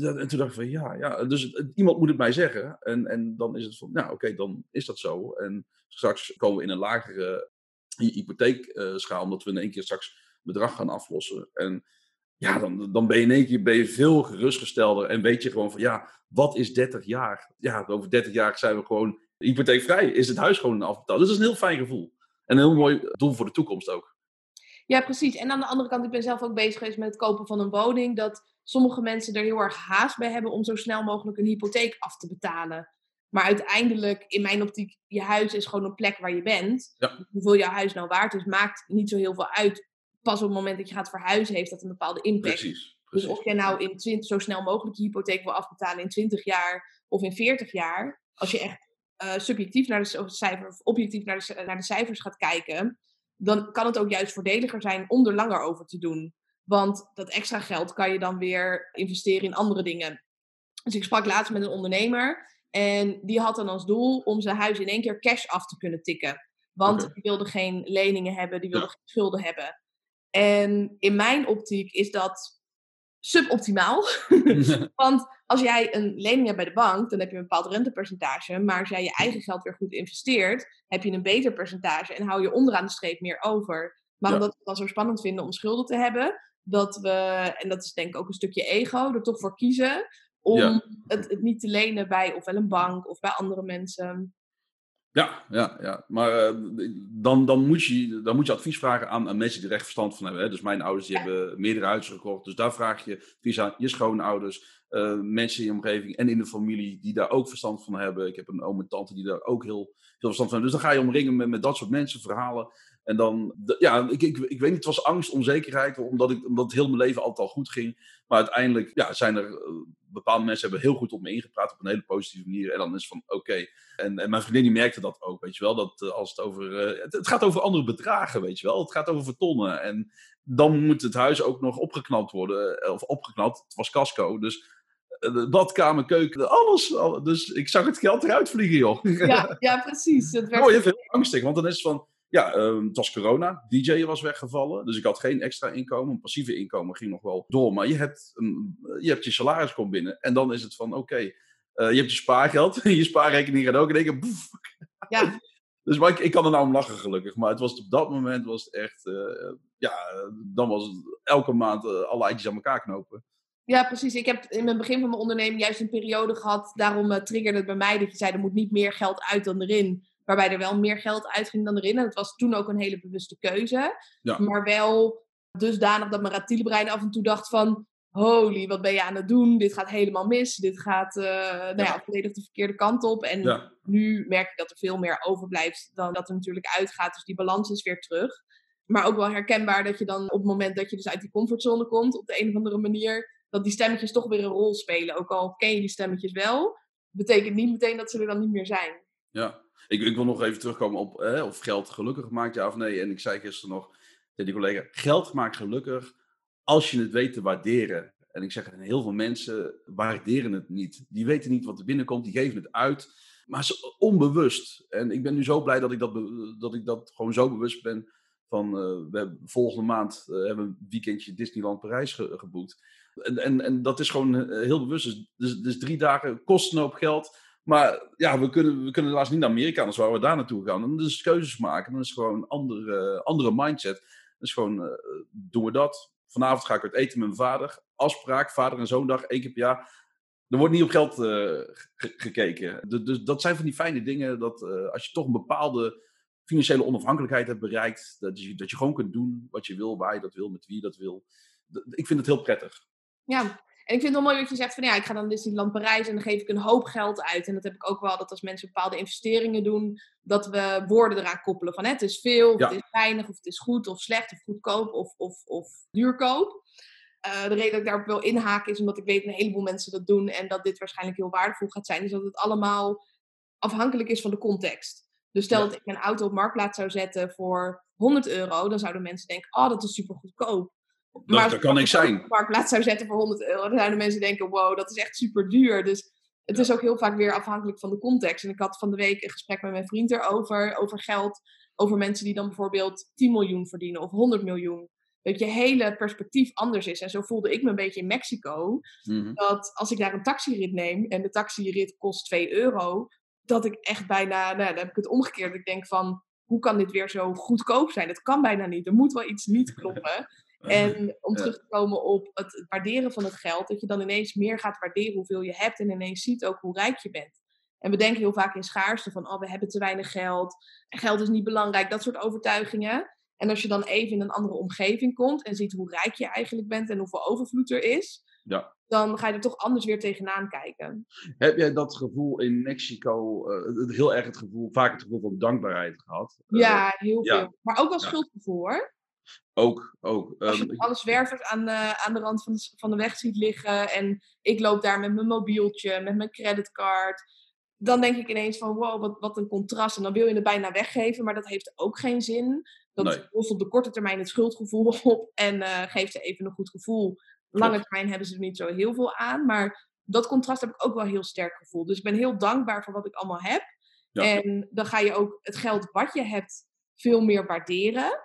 Speaker 2: En toen dacht ik van ja, ja dus iemand moet het mij zeggen. En, en dan is het van, nou oké, dan is dat zo. En straks komen we in een lagere hy- hypotheekschaal, omdat we in één keer straks bedrag gaan aflossen. En ja, dan, dan ben je in één keer ben je veel gerustgestelder en weet je gewoon van ja, wat is 30 jaar? Ja, over 30 jaar zijn we gewoon hypotheekvrij. Is het huis gewoon afbetaald? Dus dat is een heel fijn gevoel. En een heel mooi doel voor de toekomst ook.
Speaker 1: Ja, precies. En aan de andere kant, ik ben zelf ook bezig geweest met het kopen van een woning. Dat sommige mensen er heel erg haast bij hebben om zo snel mogelijk een hypotheek af te betalen. Maar uiteindelijk, in mijn optiek, je huis is gewoon een plek waar je bent.
Speaker 2: Ja.
Speaker 1: Hoeveel jouw huis nou waard is, maakt niet zo heel veel uit. Pas op het moment dat je gaat verhuizen, heeft dat een bepaalde impact.
Speaker 2: Precies.
Speaker 1: Dus of jij nou in 20, zo snel mogelijk je hypotheek wil afbetalen in 20 jaar of in 40 jaar, als je echt eh, subjectief naar de c- of cijfer, of objectief naar de, c- naar de cijfers gaat kijken, dan kan het ook juist voordeliger zijn om er langer over te doen. Want dat extra geld kan je dan weer investeren in andere dingen. Dus ik sprak laatst met een ondernemer en die had dan als doel om zijn huis in één keer cash af te kunnen tikken. Want die wilde geen leningen hebben, die wilde
Speaker 2: Ja.
Speaker 1: geen schulden hebben. En in mijn optiek is dat suboptimaal. Want als jij een lening hebt bij de bank, dan heb je een bepaald rentepercentage. Maar als jij je eigen geld weer goed investeert, heb je een beter percentage en hou je onderaan de streep meer over. Maar
Speaker 2: Ja.
Speaker 1: omdat we het dan zo spannend vinden om schulden te hebben, dat we, en dat is denk ik ook een stukje ego, er toch voor kiezen om
Speaker 2: Ja.
Speaker 1: het, het niet te lenen bij ofwel een bank of bij andere mensen.
Speaker 2: Ja, ja, ja. Maar eh, dan, dan, moet je, dan moet je advies vragen aan, mensen die er echt verstand van hebben. Dus mijn ouders die hebben meerdere huizen gekocht. Dus daar vraag je advies aan je schoonouders, eh, mensen in je omgeving en in de familie die daar ook verstand van hebben. Ik heb een oom en tante die daar ook heel veel verstand van hebben. Dus dan ga je omringen met, met dat soort mensen, verhalen. En dan, ja, ik, ik, ik weet niet, het was angst, onzekerheid, omdat, ik, omdat het heel mijn leven altijd al goed ging. Maar uiteindelijk ja, zijn er eh, bepaalde mensen hebben heel goed op me ingepraat op een hele positieve manier. En dan is het van oké. En, en mijn vriendin die merkte dat ook, weet je wel. Dat eh, als het over. eh, het, het gaat over andere bedragen, weet je wel. Het gaat over vertonnen. En dan moet het huis ook nog opgeknapt worden. Of opgeknapt. Het was casco. Dus de badkamer, keuken, alles. al- Dus ik zag het geld eruit vliegen, joh.
Speaker 1: Ja, ja precies. Het werd
Speaker 2: Mooi, even heel angstig. Want dan is het van, ja, ehm, het was corona. DJ was weggevallen. Dus ik had geen extra inkomen. Een passieve inkomen ging nog wel door. Maar je hebt, je, hebt je salaris komt binnen. En dan is het van, oké, eh, je hebt je spaargeld. je spaarrekening gaat ook in één keer, boef.
Speaker 1: Ja,
Speaker 2: Dus maar ik, ik kan er nou om lachen gelukkig. Maar het was op dat moment was het echt, eh, ja, dan was het elke maand eh, alle eitjes aan elkaar knopen.
Speaker 1: Ja, precies. Ik heb in het begin van mijn onderneming juist een periode gehad. Daarom triggerde het bij mij dat je zei er moet niet meer geld uit dan erin. Waarbij er wel meer geld uitging dan erin. En dat was toen ook een hele bewuste keuze.
Speaker 2: Ja.
Speaker 1: Maar wel dusdanig dat mijn reptiele brein af en toe dacht van... Holy, wat ben je aan het doen? Dit gaat helemaal mis. Dit gaat eh, nou ja,
Speaker 2: Ja.
Speaker 1: volledig de verkeerde kant op. En
Speaker 2: Ja,
Speaker 1: nu merk ik dat er veel meer overblijft dan dat er natuurlijk uitgaat. Dus die balans is weer terug. Maar ook wel herkenbaar dat je dan op het moment dat je dus uit die comfortzone komt, op de een of andere manier, dat die stemmetjes toch weer een rol spelen. Ook al ken je die stemmetjes wel, betekent niet meteen dat ze er dan niet meer zijn.
Speaker 2: ja. Ik, wil nog even terugkomen op of geld gelukkig maakt, ja of nee. En ik zei gisteren nog tegen die collega, geld maakt gelukkig als je het weet te waarderen. En ik zeg, heel veel mensen waarderen het niet. Die weten niet wat er binnenkomt, die geven het uit. Maar onbewust. En ik ben nu zo blij dat ik dat, dat, ik dat gewoon zo bewust ben. Van, eh, we hebben volgende maand eh, hebben we een weekendje Disneyland Parijs ge- geboekt. En, en, en dat is gewoon eh, heel bewust. Dus, dus, dus drie dagen kost een hoop geld. Maar ja, we kunnen, we kunnen helaas niet naar Amerika, anders waren we daar naartoe gaan. En dus keuzes maken. Dan is gewoon een andere, andere mindset. Dus gewoon, eh, doen we dat. Vanavond ga ik uit eten met mijn vader. Afspraak, vader en zoondag, één keer per jaar. Er wordt niet op geld eh, ge- gekeken. Dus, dat zijn van die fijne dingen. Dat eh, als je toch een bepaalde financiële onafhankelijkheid hebt bereikt. Dat je, dat je gewoon kunt doen wat je wil, waar je dat wil, met wie je dat wil. Ik vind het heel prettig.
Speaker 1: Ja, en ik vind het wel mooi dat je zegt van ja, ik ga dan Disneyland Parijs en dan geef ik een hoop geld uit. En dat heb ik ook wel, dat als mensen bepaalde investeringen doen, dat we woorden eraan koppelen van hè, het is veel, of
Speaker 2: Ja.
Speaker 1: het is weinig, of het is goed, of slecht, of goedkoop, of, of, of duurkoop. Eh, de reden dat ik daarop wil inhaken is omdat ik weet dat een heleboel mensen dat doen en dat dit waarschijnlijk heel waardevol gaat zijn. is dat het allemaal afhankelijk is van de context. Dus stel
Speaker 2: Ja.
Speaker 1: dat ik mijn auto op marktplaats zou zetten voor 100 euro, dan zouden mensen denken, oh dat is super goedkoop.
Speaker 2: Dat,
Speaker 1: als
Speaker 2: dat kan ik zijn.
Speaker 1: de marktplaats zou zetten voor 100 euro, dan zouden mensen denken, wow, dat is echt super duur. Dus het is ook heel vaak weer afhankelijk van de context. En ik had van de week een gesprek met mijn vriend erover, over geld, over mensen die dan bijvoorbeeld 10 miljoen verdienen of 100 miljoen. Dat je hele perspectief anders is. En zo voelde ik me een beetje in Mexico.
Speaker 2: Mhm.
Speaker 1: Dat als ik daar een taxirit neem en de taxirit kost 2 euro, dat ik echt bijna, nou, dan heb ik het omgekeerd. Ik denk van, hoe kan dit weer zo goedkoop zijn? Dat kan bijna niet. Er moet wel iets niet kloppen. En om terug te komen op het waarderen van het geld, dat je dan ineens meer gaat waarderen hoeveel je hebt en ineens ziet ook hoe rijk je bent. En we denken heel vaak in schaarste van, oh, we hebben te weinig geld, geld is niet belangrijk, dat soort overtuigingen. En als je dan even in een andere omgeving komt en ziet hoe rijk je eigenlijk bent en hoeveel overvloed er is,
Speaker 2: Ja.
Speaker 1: dan ga je er toch anders weer tegenaan kijken.
Speaker 2: Heb jij dat gevoel in Mexico, eh, heel erg het gevoel, vaak het gevoel van dankbaarheid gehad? Eh,
Speaker 1: Ja, heel
Speaker 2: ja.
Speaker 1: veel. Maar ook wel
Speaker 2: Ja.
Speaker 1: schuldgevoel hoor.
Speaker 2: Ook, ook.
Speaker 1: Als je
Speaker 2: Ehm,
Speaker 1: alle zwervers aan de, aan de rand van de, van de weg ziet liggen en ik loop daar met mijn mobieltje, met mijn creditcard, dan denk ik ineens van wow, wat, wat een contrast. En dan wil je het bijna weggeven, maar dat heeft ook geen zin. Dat
Speaker 2: Nee.
Speaker 1: lost op de korte termijn het schuldgevoel op en eh, geeft ze even een goed gevoel. Lange termijn hebben ze er niet zo heel veel aan, maar dat contrast heb ik ook wel heel sterk gevoeld. Dus ik ben heel dankbaar voor wat ik allemaal heb.
Speaker 2: Ja.
Speaker 1: En dan ga je ook het geld wat je hebt veel meer waarderen.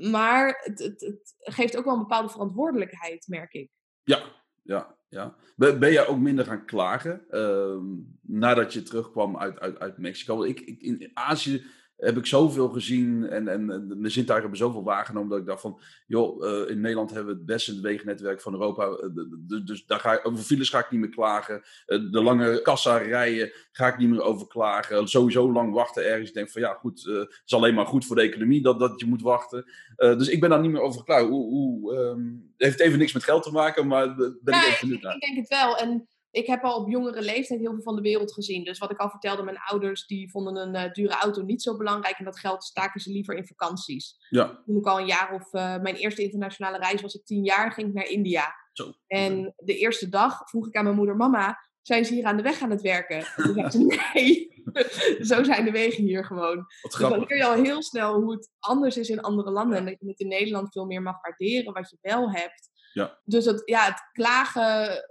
Speaker 1: Maar het, het, geeft ook wel een bepaalde verantwoordelijkheid, merk ik.
Speaker 2: ja, ja, ja. Ben, jij ook minder gaan klagen ehm, nadat je terugkwam uit, uit, uit Mexico? Ik, ik, in Azië heb ik zoveel gezien en, en, en mijn zintuigen hebben zoveel waargenomen dat ik dacht van, joh, eh, in Nederland hebben we het beste wegennetwerk van Europa, eh, dus daar ga ik, over files ga ik niet meer klagen. Eh, de lange kassa rijen ga ik niet meer over klagen. Sowieso lang wachten ergens. Ik denk van, ja goed, het is alleen maar goed voor de economie dat, dat je moet wachten. Dus ik ben daar niet meer over klaar. Hoe, ehm, het heeft even niks met geld te maken, maar ben ik even benieuwd naar.
Speaker 1: Ik denk het wel. En ik heb al op jongere leeftijd heel veel van de wereld gezien. Dus wat ik al vertelde, mijn ouders die vonden een eh, dure auto niet zo belangrijk. En dat geld staken ze liever in vakanties.
Speaker 2: Ja,
Speaker 1: Toen ik al een jaar of... eh, mijn eerste internationale reis was ik tien jaar, ging ik naar India.
Speaker 2: zo.
Speaker 1: En de eerste dag vroeg ik aan mijn moeder, mama, zijn ze hier aan de weg aan het werken? En toen zei ze, nee, zo zijn de wegen hier gewoon. Dus dan leer je al heel snel hoe het anders is in andere landen. En dat je het in Nederland veel meer mag waarderen wat je wel hebt.
Speaker 2: Ja.
Speaker 1: Dus het, ja, het klagen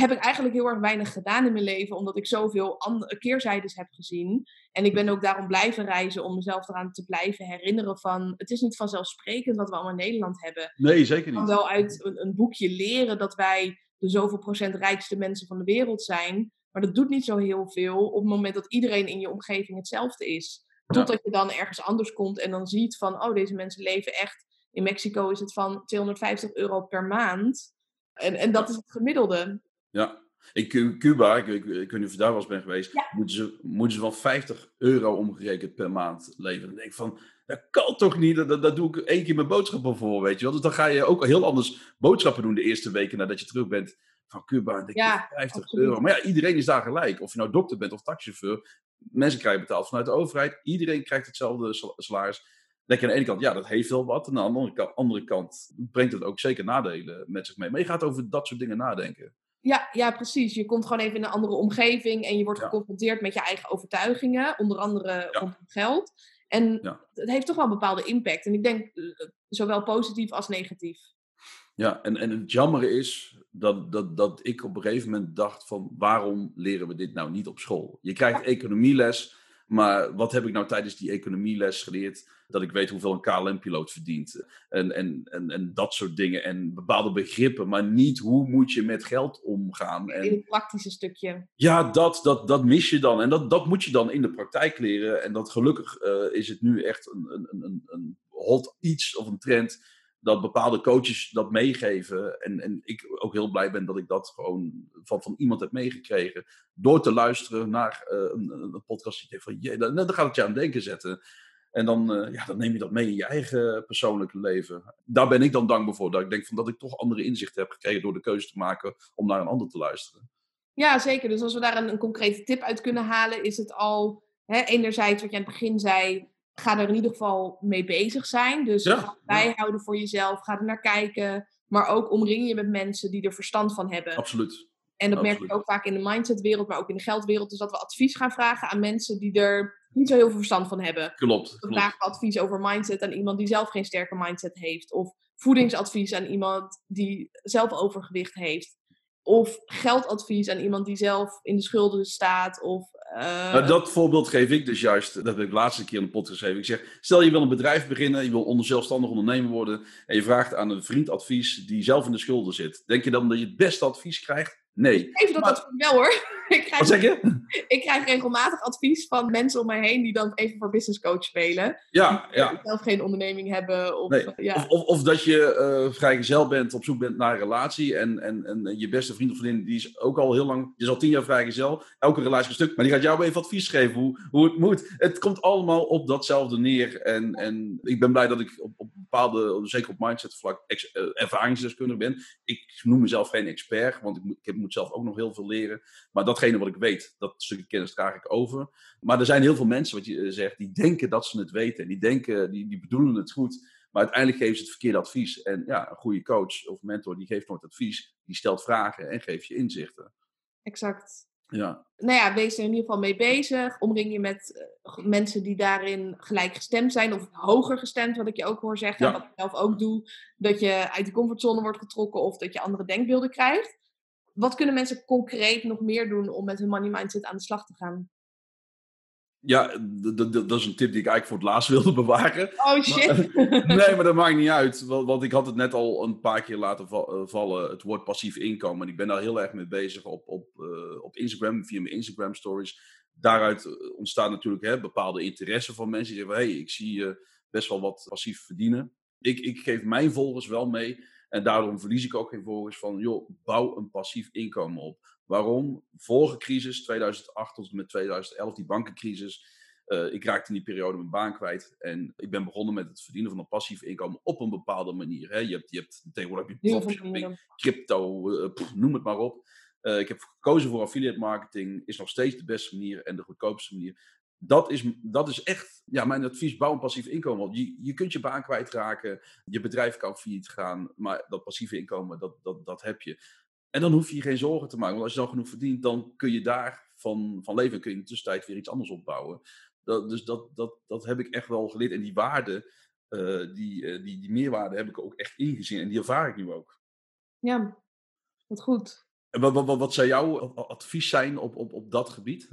Speaker 1: heb ik eigenlijk heel erg weinig gedaan in mijn leven, omdat ik zoveel keerzijdes heb gezien. En ik ben ook daarom blijven reizen om mezelf eraan te blijven herinneren van, het is niet vanzelfsprekend wat we allemaal in Nederland hebben.
Speaker 2: Nee, zeker niet.
Speaker 1: kan wel uit een, een boekje leren dat wij de zoveel procent rijkste mensen van de wereld zijn. Maar dat doet niet zo heel veel op het moment dat iedereen in je omgeving hetzelfde is. Totdat je dan ergens anders komt en dan ziet van, oh, deze mensen leven echt. In Mexico is het van 250 euro per maand. En, en dat is het gemiddelde.
Speaker 2: Ja, in Cuba, ik, ik, ik weet niet of je daar wel eens bent geweest, moeten, ze, moeten ze van 50 euro omgerekend per maand leven. Dan denk ik van, dat kan toch niet? Dat, dat doe ik één keer mijn boodschappen voor, weet je wel. Dus dan ga je ook heel anders boodschappen doen de eerste weken nadat je terug bent van Cuba. En denk je, 50 euro. Maar ja, iedereen is daar gelijk. Of je nou dokter bent of taxichauffeur. Mensen krijgen betaald vanuit de overheid. Iedereen krijgt hetzelfde salaris. denk je aan de ene kant, ja, dat heeft wel wat. En aan de andere kant, andere kant brengt het ook zeker nadelen met zich mee. Maar je gaat over dat soort dingen nadenken.
Speaker 1: Ja, ja, precies. Je komt gewoon even in een andere omgeving en je wordt geconfronteerd met je eigen overtuigingen, onder andere ja. rondom geld. En het heeft toch wel een bepaalde impact. En ik denk eh, zowel positief als negatief.
Speaker 2: Ja, en, en het jammer is dat, dat, dat ik op een gegeven moment dacht van waarom leren we dit nou niet op school? Je krijgt economieles, maar wat heb ik nou tijdens die economieles geleerd? Dat ik weet hoeveel een KLM-piloot verdient. En, en, en, en dat soort dingen. En bepaalde begrippen, maar niet hoe moet je met geld omgaan. En,
Speaker 1: in het praktische stukje.
Speaker 2: Ja, dat, dat, dat mis je dan. En dat, dat moet je dan in de praktijk leren. En dat gelukkig uh, is het nu echt een, een, een, een hot iets of een trend dat bepaalde coaches dat meegeven. En, en ik ook heel blij ben dat ik dat gewoon van, van iemand heb meegekregen. Door te luisteren naar uh, een, een podcast. Die van, je, dan, dan gaat het je aan denken zetten. En dan, uh, ja, dan neem je dat mee in je eigen persoonlijke leven. Daar ben ik dan dankbaar voor. Dat ik denk van dat ik toch andere inzichten heb gekregen door de keuze te maken om naar een ander te luisteren.
Speaker 1: Ja, zeker. Dus als we daar een, een concrete tip uit kunnen halen, is het al hè, enerzijds wat je aan het begin zei, ga er in ieder geval mee bezig zijn. Dus ga bijhouden voor jezelf, ga er naar kijken. Maar ook omring je met mensen die er verstand van hebben.
Speaker 2: Absoluut.
Speaker 1: En dat merk ik ook vaak in de mindsetwereld, maar ook in de geldwereld. Dus dat we advies gaan vragen aan mensen die er niet zo heel veel verstand van hebben.
Speaker 2: Klopt.
Speaker 1: We vragen advies over mindset aan iemand die zelf geen sterke mindset heeft. Of voedingsadvies aan iemand die zelf overgewicht heeft. Of geldadvies aan iemand die zelf in de schulden staat. Of, uh...
Speaker 2: nou, dat voorbeeld geef ik dus juist. Dat heb ik de laatste keer in de pot geschreven. Ik zeg, stel je wil een bedrijf beginnen, je wil onder zelfstandig ondernemer worden. En je vraagt aan een vriend advies die zelf in de schulden zit. Denk je dan dat je het beste advies krijgt? Nee.
Speaker 1: Even dat advies wel hoor.
Speaker 2: ik krijg, Wat zeg je?
Speaker 1: Ik krijg regelmatig advies van mensen om mij heen die dan even voor business coach spelen.
Speaker 2: Ja, ja.
Speaker 1: zelf geen onderneming hebben. Of,
Speaker 2: nee.
Speaker 1: ja.
Speaker 2: of, of, of, dat je uh, vrijgezel bent, op zoek bent naar een relatie. En, en, en je beste vriend of vriendin, die is ook al heel lang, die is al tien jaar vrijgezel. Elke relatie een stuk. Maar die gaat jou even advies geven hoe, hoe het moet. Het komt allemaal op datzelfde neer. En, en ik ben blij dat ik op zeker op mindset vlak, uh, ervaringsdeskundig ben. Ik noem mezelf geen expert, want ik, ik heb moet zelf ook nog heel veel leren. Maar datgene wat ik weet, dat stukje kennis draag ik over. Maar er zijn heel veel mensen, wat je eh, zegt, die denken dat ze het weten. En die denken, die, die bedoelen het goed. Maar uiteindelijk geven ze het verkeerde advies. En ja, een goede coach of mentor, die geeft nooit advies. Die stelt vragen en geeft je inzichten.
Speaker 1: Exact.
Speaker 2: Ja.
Speaker 1: Nou ja, wees er in ieder geval mee bezig. Omring je met uh, mensen die daarin gelijk gestemd zijn of hoger gestemd, wat ik je ook hoor zeggen. Ja. Wat ik zelf ook doe, dat je uit de comfortzone wordt getrokken of dat je andere denkbeelden krijgt. Wat kunnen mensen concreet nog meer doen om met hun money mindset aan de slag te gaan?
Speaker 2: Ja, dat is een tip die ik eigenlijk voor het laatst wilde bewaren.
Speaker 1: Oh shit.
Speaker 2: Maar, nee, maar dat maakt niet uit. Want ik had het net al een paar keer laten vallen, het woord passief inkomen. En ik ben daar heel erg mee bezig op, op, uh, op Instagram, via mijn Instagram stories. Daaruit ontstaat natuurlijk hè, bepaalde interesse van mensen. Die zeggen, hé, hey, ik zie je uh, best wel wat passief verdienen. Ik, ik geef mijn volgers wel mee en daarom verlies ik ook geen volgers van, joh, bouw een passief inkomen op. Waarom? Vorige crisis, 2008 tot en met 2011, die bankencrisis. Uh, ik raakte in die periode mijn baan kwijt. En ik ben begonnen met het verdienen van een passief inkomen op een bepaalde manier. Hè. Je, hebt, je hebt tegenwoordig heb je dropshipping, crypto, uh, pff, noem het maar op. Uh, ik heb gekozen voor affiliate marketing. Is nog steeds de beste manier en de goedkoopste manier dat is, dat is echt ja, mijn advies, bouw een passief inkomen. Want je, je kunt je baan kwijtraken, je bedrijf kan failliet gaan, maar dat passieve inkomen, dat, dat, dat heb je. En dan hoef je je geen zorgen te maken, want als je dan genoeg verdient, dan kun je daar van, van leven en kun je in de tussentijd weer iets anders opbouwen. Dat, dus dat, dat, dat heb ik echt wel geleerd. En die waarde, uh, die, uh, die, die meerwaarde heb ik ook echt ingezien en die ervaar ik nu ook.
Speaker 1: Ja, wat goed.
Speaker 2: En wat, wat, wat zou jouw advies zijn op, op, op dat gebied?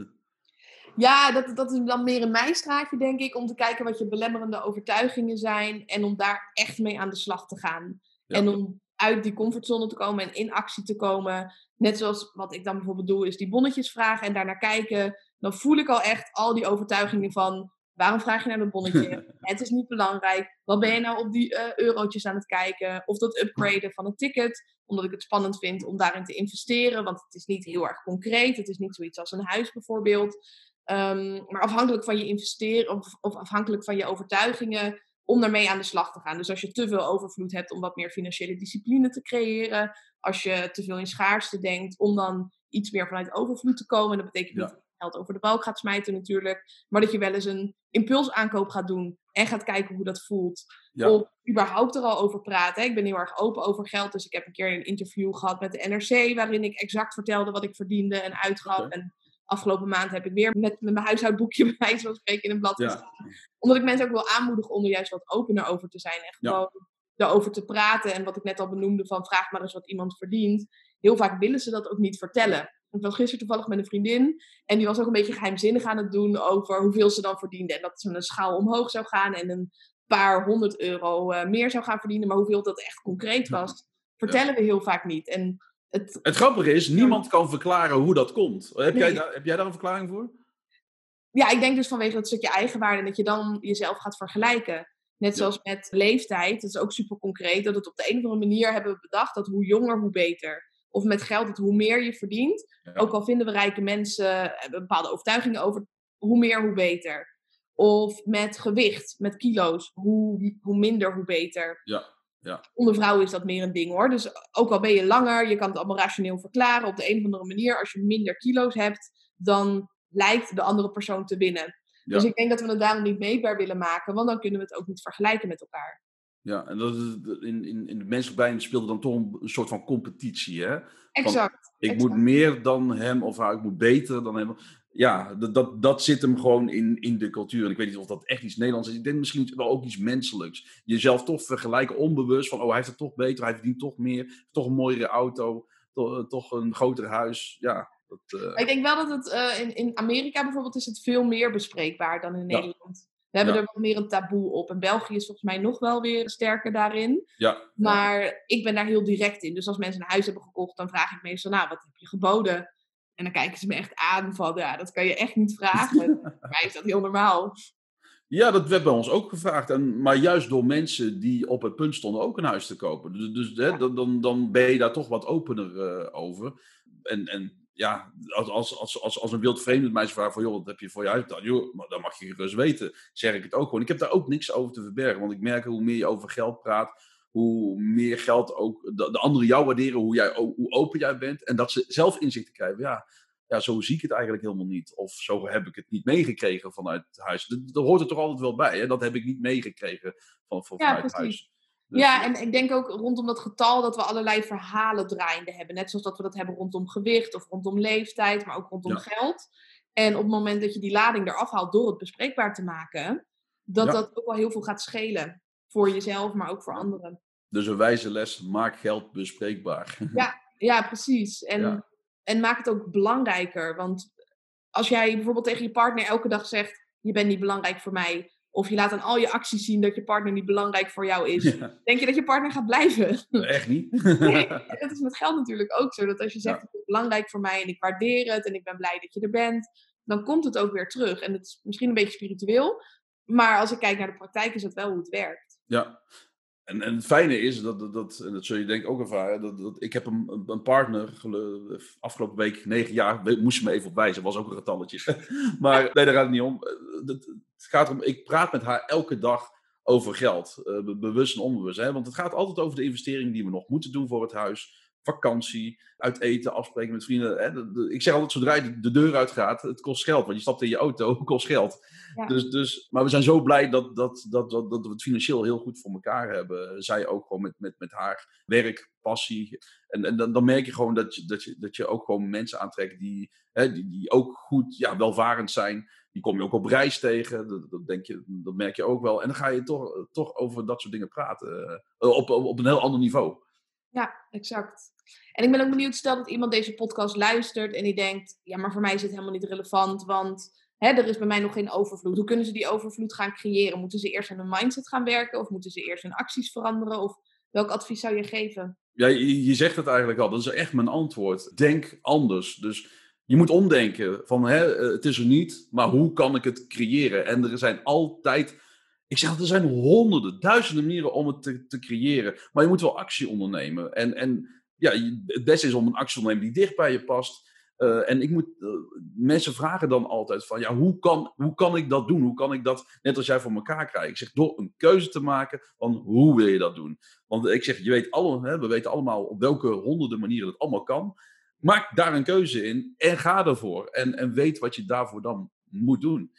Speaker 1: Ja, dat, dat is dan meer in mijn straatje, denk ik, om te kijken wat je belemmerende overtuigingen zijn en om daar echt mee aan de slag te gaan. En om uit die comfortzone te komen en in actie te komen. Net zoals wat ik dan bijvoorbeeld doe, is die bonnetjes vragen en daarnaar kijken. Dan voel ik al echt al die overtuigingen van waarom vraag je naar dat bonnetje? het is niet belangrijk. Wat ben je nou op die uh, eurotjes aan het kijken? Of dat upgraden van een ticket, omdat ik het spannend vind om daarin te investeren. Want het is niet heel erg concreet. Het is niet zoiets als een huis bijvoorbeeld. Ehm, maar afhankelijk van je investeren of, of afhankelijk van je overtuigingen om daarmee aan de slag te gaan. Dus als je te veel overvloed hebt om wat meer financiële discipline te creëren, als je te veel in schaarste denkt om dan iets meer vanuit overvloed te komen, dat betekent niet dat je geld over de balk gaat smijten natuurlijk, maar dat je wel eens een impulsaankoop gaat doen en gaat kijken hoe dat voelt. Of überhaupt er al over praten. Ik ben heel erg open over geld, dus ik heb een keer een interview gehad met de NRC waarin ik exact vertelde wat ik verdiende en uitgaf. En afgelopen maand heb ik weer met, met mijn huishoudboekje bij wijze van spreken in een blad gestaan. Omdat ik mensen ook wil aanmoedigen om er juist wat opener over te zijn. En gewoon daarover te praten. En wat ik net al benoemde van vraag maar eens wat iemand verdient. Heel vaak willen ze dat ook niet vertellen. Ik was gisteren toevallig met een vriendin. En die was ook een beetje geheimzinnig aan het doen over hoeveel ze dan verdiende. En dat ze een schaal omhoog zou gaan en een paar honderd euro eh, meer zou gaan verdienen. Maar hoeveel dat echt concreet was, vertellen we heel vaak niet. En
Speaker 2: het, het grappige is, niemand kan verklaren hoe dat komt. Heb, jij, daar, heb jij daar een verklaring voor?
Speaker 1: Ja, ik denk dus vanwege dat stukje eigenwaarde en dat je dan jezelf gaat vergelijken. Net zoals met leeftijd, dat is ook super concreet, dat het op de een of andere manier hebben we bedacht dat hoe jonger, hoe beter. Of met geld, dat hoe meer je verdient, ook al vinden we rijke mensen, hebben bepaalde overtuigingen over, hoe meer, hoe beter. Of met gewicht, met kilo's, hoe, hoe minder, hoe beter.
Speaker 2: Ja. Ja.
Speaker 1: Onder vrouwen is dat meer een ding hoor. Dus ook al ben je langer, je kan het allemaal rationeel verklaren. Op de een of andere manier, als je minder kilo's hebt, dan lijkt de andere persoon te winnen. Dus ik denk dat we het daarom niet meetbaar willen maken, want dan kunnen we het ook niet vergelijken met elkaar.
Speaker 2: Ja, en dat is, in, in, in de menselijk brein speelde dan toch een, soort van competitie, hè?
Speaker 1: Exact.
Speaker 2: ik moet meer dan hem of haar, ik moet beter dan hem ja, dat, dat, dat zit hem gewoon in, in de cultuur. En ik weet niet of dat echt iets Nederlands is. Ik denk misschien wel ook iets menselijks. Jezelf toch vergelijken onbewust van, oh, hij heeft het toch beter, hij verdient toch meer, toch een mooiere auto, toch, toch een groter huis. Ja, dat,
Speaker 1: uh... Ik denk wel dat het uh, in, in Amerika bijvoorbeeld is het veel meer bespreekbaar dan in Nederland. We hebben er wat meer een taboe op. En België is volgens mij nog wel weer sterker daarin.
Speaker 2: Ja,
Speaker 1: maar ik ben daar heel direct in. Dus als mensen een huis hebben gekocht, dan vraag ik meestal, nou, wat heb je geboden? En dan kijken ze me echt aan van, ja, dat kan je echt niet vragen. Voor mij is dat heel normaal.
Speaker 2: Ja, dat werd bij ons ook gevraagd. En, maar juist door mensen die op het punt stonden ook een huis te kopen. Dus, dus hè, dan, dan ben je daar toch wat opener uh, over. En, en ja, als, als, als, als, als een wild vreemde mij vraagt van, joh, wat heb je voor je huis dan? Joh, dan mag je gerust weten. Zeg ik het ook gewoon. Ik heb daar ook niks over te verbergen. Want ik merk hoe meer je over geld praat, hoe meer geld ook de, de anderen jou waarderen, hoe, jij, hoe open jij bent. En dat ze zelf inzicht krijgen. Ja, ja, zo zie ik het eigenlijk helemaal niet. Of zo heb ik het niet meegekregen vanuit het huis. Daar hoort er toch altijd wel bij. Hè? Dat heb ik niet meegekregen van, van, vanuit het huis.
Speaker 1: Dus ja, en ik denk ook rondom dat getal dat we allerlei verhalen draaiende hebben. Net zoals dat we dat hebben rondom gewicht of rondom leeftijd, maar ook rondom geld. En op het moment dat je die lading eraf haalt door het bespreekbaar te maken, dat dat ook wel heel veel gaat schelen. Voor jezelf, maar ook voor anderen.
Speaker 2: Dus een wijze les, maak geld bespreekbaar.
Speaker 1: Ja, ja precies. En, en maak het ook belangrijker. Want als jij bijvoorbeeld tegen je partner elke dag zegt, je bent niet belangrijk voor mij. Of je laat aan al je acties zien dat je partner niet belangrijk voor jou is. Denk je dat je partner gaat blijven?
Speaker 2: Echt niet.
Speaker 1: nee, dat is met geld natuurlijk ook zo. Dat als je zegt, het is belangrijk voor mij en ik waardeer het en ik ben blij dat je er bent. Dan komt het ook weer terug. En het is misschien een beetje spiritueel. Maar als ik kijk naar de praktijk is dat wel hoe het werkt.
Speaker 2: Ja, en, en het fijne is, dat, dat, dat, en dat zul je denk ik ook ervaren, dat, dat, ik heb een, een partner, afgelopen week, negen jaar, moest je me even op wijzen, was ook een getalletje. maar nee, daar gaat het niet om. Het, gaat erom, ik praat met haar elke dag over geld, uh, bewust en onbewust. Hè? Want het gaat altijd over de investeringen die we nog moeten doen voor het huis vakantie, uit eten, afspreken met vrienden. Hè? ik zeg altijd, zodra je de deur uitgaat, het kost geld. Want je stapt in je auto, het kost geld. Dus, dus, maar we zijn zo blij dat, dat, dat, dat, dat we het financieel heel goed voor elkaar hebben. Zij ook gewoon met, met, met haar werk, passie. En, en dan, dan merk je gewoon dat je, dat, je, dat je ook gewoon mensen aantrekt die, hè, die, die ook goed, ja, welvarend zijn. Die kom je ook op reis tegen, dat, dat, denk je, dat merk je ook wel. En dan ga je toch, toch over dat soort dingen praten. Uh, op, op, op een heel ander niveau.
Speaker 1: Ja, exact. En ik ben ook benieuwd, stel dat iemand deze podcast luistert en die denkt, ja, maar voor mij is het helemaal niet relevant, want hè, er is bij mij nog geen overvloed. Hoe kunnen ze die overvloed gaan creëren? Moeten ze eerst aan hun mindset gaan werken of moeten ze eerst hun acties veranderen? Of welk advies zou je geven?
Speaker 2: Ja, je, zegt het eigenlijk al. Dat is echt mijn antwoord. Denk anders. Dus je moet omdenken van hè, eh, het is er niet, maar hoe kan ik het creëren? En er zijn altijd, ik zeg er zijn honderden, duizenden manieren om het te, te creëren. Maar je moet wel actie ondernemen. En, en ja, het beste is om een actie te ondernemen die dicht bij je past. Uh, en ik moet, uh, mensen vragen dan altijd van, ja, hoe kan, hoe kan ik dat doen? Hoe kan ik dat, net als jij voor elkaar krijgen? Ik zeg, door een keuze te maken van, hoe wil je dat doen? Want ik zeg, je weet alle, hè, we weten allemaal op welke honderden manieren het allemaal kan. Maak daar een keuze in en ga ervoor. En, en weet wat je daarvoor dan moet doen.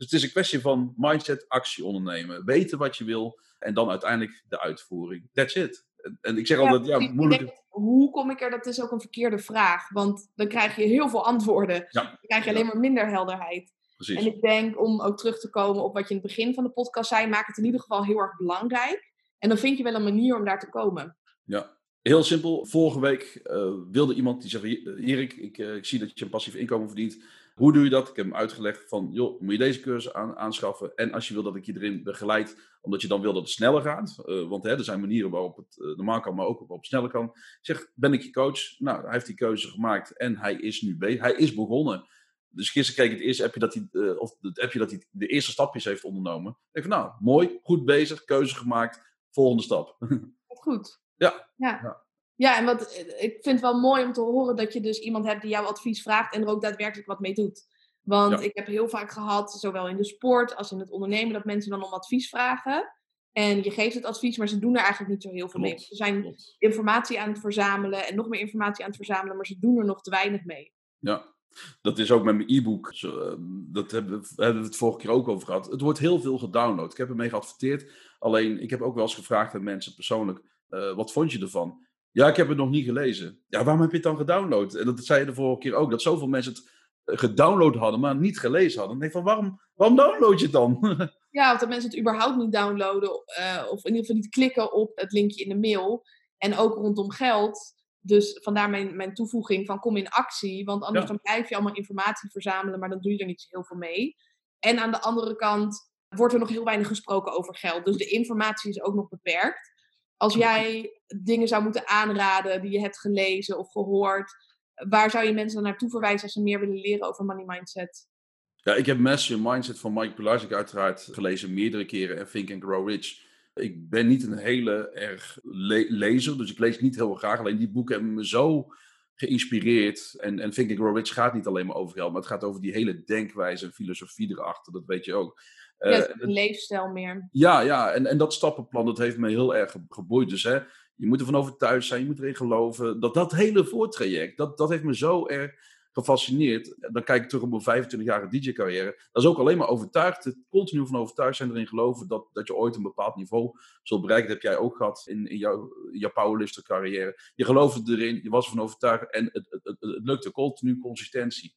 Speaker 2: Dus het is een kwestie van mindset, actie ondernemen. Weten wat je wil en dan uiteindelijk de uitvoering. That's it. En ik zeg ja, altijd, ja, moeilijk.
Speaker 1: Hoe kom ik er? Dat is ook een verkeerde vraag. Want dan krijg je heel veel antwoorden. Ja. Dan krijg je alleen maar minder helderheid. Precies. En ik denk, om ook terug te komen op wat je in het begin van de podcast zei, maak het in ieder geval heel erg belangrijk. En dan vind je wel een manier om daar te komen.
Speaker 2: Ja, heel simpel. Vorige week uh, wilde iemand die zei: Erik, ik, uh, ik zie dat je een passief inkomen verdient. Hoe doe je dat? Ik heb hem uitgelegd van, joh, moet je deze cursus aan, aanschaffen. En als je wil dat ik je erin begeleid, omdat je dan wil dat het sneller gaat. Uh, want hè, er zijn manieren waarop het uh, normaal kan, maar ook waarop het sneller kan. Zeg, ben ik je coach? Nou, hij heeft die keuze gemaakt en hij is nu bezig. Hij is begonnen. Dus gisteren kreeg ik het eerste appje dat hij, uh, of het appje dat hij de eerste stapjes heeft ondernomen. Ik van, nou, mooi, goed bezig, keuze gemaakt, volgende stap.
Speaker 1: Goed.
Speaker 2: Ja.
Speaker 1: ja. ja. Ja, en wat, ik vind het wel mooi om te horen dat je dus iemand hebt die jouw advies vraagt en er ook daadwerkelijk wat mee doet. Want ik heb heel vaak gehad, zowel in de sport als in het ondernemen, dat mensen dan om advies vragen. En je geeft het advies, maar ze doen er eigenlijk niet zo heel veel mee. Ze zijn informatie aan het verzamelen en nog meer informatie aan het verzamelen, maar ze doen er nog te weinig mee.
Speaker 2: Ja, dat is ook met mijn e-book. Ehm, dat hebben we, hebben we het vorige keer ook over gehad. Het wordt heel veel gedownload. Ik heb ermee geadverteerd. Alleen, ik heb ook wel eens gevraagd aan mensen persoonlijk: uh, wat vond je ervan? Ja, ik heb het nog niet gelezen. Ja, waarom heb je het dan gedownload? En dat zei je de vorige keer ook, dat zoveel mensen het eh, gedownload hadden, maar niet gelezen hadden. Dan denk van, waarom, waarom download je het dan?
Speaker 1: ja, dat mensen het überhaupt niet downloaden, uh, of in ieder geval niet klikken op het linkje in de mail. En ook rondom geld. Dus vandaar mijn, mijn toevoeging van kom in actie. Want anders dan blijf je allemaal informatie verzamelen, maar dan doe je er niet heel veel mee. En aan de andere kant wordt er nog heel weinig gesproken over geld. Dus de informatie is ook nog beperkt. Als jij dingen zou moeten aanraden die je hebt gelezen of gehoord, waar zou je mensen dan naartoe verwijzen als ze meer willen leren over money mindset?
Speaker 2: Ja, ik heb Master Mindset van Mike Pilarczyk uiteraard gelezen meerdere keren en Think and Grow Rich. Ik ben niet een hele erg lezer, dus ik lees niet heel graag. Alleen die boeken hebben me zo geïnspireerd. En, en Think and Grow Rich gaat niet alleen maar over geld, maar het gaat over die hele denkwijze en filosofie erachter. Dat weet je ook.
Speaker 1: Ja, uh, een leefstijl meer.
Speaker 2: Ja, ja en, en dat stappenplan, dat heeft me heel erg geboeid. Dus hè, je moet ervan overtuigd zijn, je moet erin geloven. Dat, dat hele voortraject, dat, dat heeft me zo erg gefascineerd. Dan kijk ik terug op mijn 25-jarige DJ-carrière. Dat is ook alleen maar overtuigd, continu van overtuigd zijn, erin geloven dat, dat je ooit een bepaald niveau zult bereiken. Dat heb jij ook gehad in, in jouw, jouw powerlifter-carrière. Je geloofde erin, je was ervan overtuigd en het, het, het, het lukte continu, consistentie.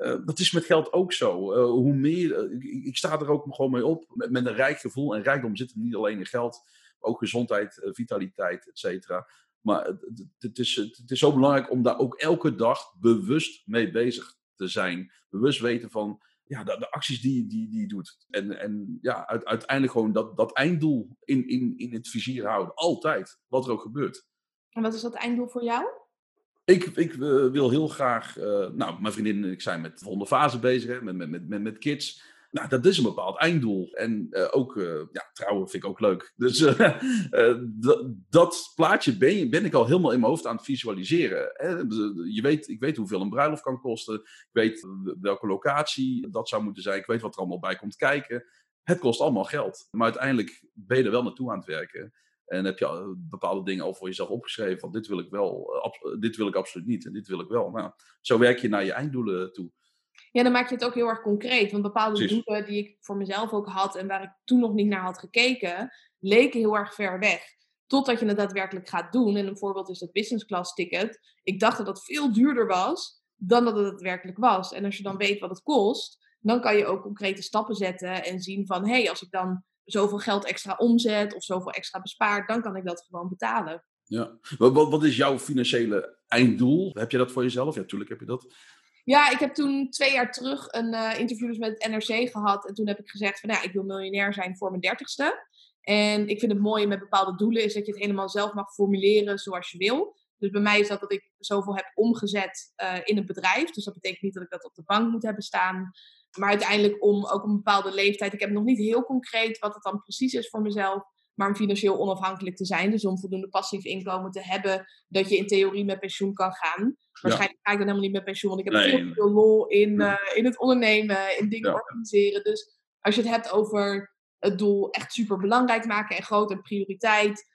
Speaker 2: Uh, dat is met geld ook zo. Uh, hoe meer, uh, ik, sta er ook gewoon mee op. Met, een rijk gevoel. En rijkdom zit niet alleen in geld, ook gezondheid, vitaliteit, et cetera. Maar het, het, is, het is zo belangrijk om daar ook elke dag bewust mee bezig te zijn. Bewust weten van ja, de, de acties die, die, die je doet. En, en ja, uiteindelijk gewoon dat, dat einddoel in, in, in het vizier houden. Altijd, wat er ook gebeurt.
Speaker 1: En wat is dat einddoel voor jou?
Speaker 2: Ik, ik uh, wil heel graag, uh, nou, mijn vriendin en ik zijn met de volgende fase bezig, hè, met, met, met, met kids. Nou, dat is een bepaald einddoel. En uh, ook, ja, trouwen vind ik ook leuk. Dus dat plaatje ben, ik al helemaal in mijn hoofd aan het visualiseren. Hè. Je weet, ik weet hoeveel een bruiloft kan kosten. Ik weet welke locatie dat zou moeten zijn. Ik weet wat er allemaal bij komt kijken. Het kost allemaal geld. Maar uiteindelijk ben je er wel naartoe aan het werken. En heb je eh, bepaalde dingen al voor jezelf opgeschreven van dit wil ik wel, eh, dit wil ik absoluut niet en dit wil ik wel. Nou, zo werk je naar je einddoelen toe.
Speaker 1: Ja, dan maak je het ook heel erg concreet. Want bepaalde Precies. doelen die ik voor mezelf ook had en waar ik toen nog niet naar had gekeken, leken heel erg ver weg. Totdat je het daadwerkelijk gaat doen. En een voorbeeld is het business class ticket. Ik dacht dat dat veel duurder was dan dat het daadwerkelijk was. En als je dan weet wat het kost, dan kan je ook concrete stappen zetten en zien van hé, hey, als ik dan zoveel geld extra omzet of zoveel extra bespaard, dan kan ik dat gewoon betalen.
Speaker 2: Ja. Wat, wat, is jouw financiële einddoel? Heb je dat voor jezelf? Ja, tuurlijk heb je dat.
Speaker 1: Ja, ik heb toen twee jaar terug een uh, interview dus met het NRC gehad. En toen heb ik gezegd van, nou, ik wil miljonair zijn voor mijn dertigste. En ik vind het mooie met bepaalde doelen is dat je het helemaal zelf mag formuleren zoals je wil. Dus bij mij is dat dat ik zoveel heb omgezet uh, in een bedrijf. Dus dat betekent niet dat ik dat op de bank moet hebben staan. Maar uiteindelijk om ook een bepaalde leeftijd. Ik heb nog niet heel concreet wat het dan precies is voor mezelf. Maar om financieel onafhankelijk te zijn. Dus om voldoende passief inkomen te hebben. Dat je in theorie met pensioen kan gaan. Waarschijnlijk ga ik dan helemaal niet met pensioen. Want ik heb nee. heel veel lol in, uh, in het ondernemen. In dingen organiseren. Dus als je het hebt over het doel echt super belangrijk maken. En groot en prioriteit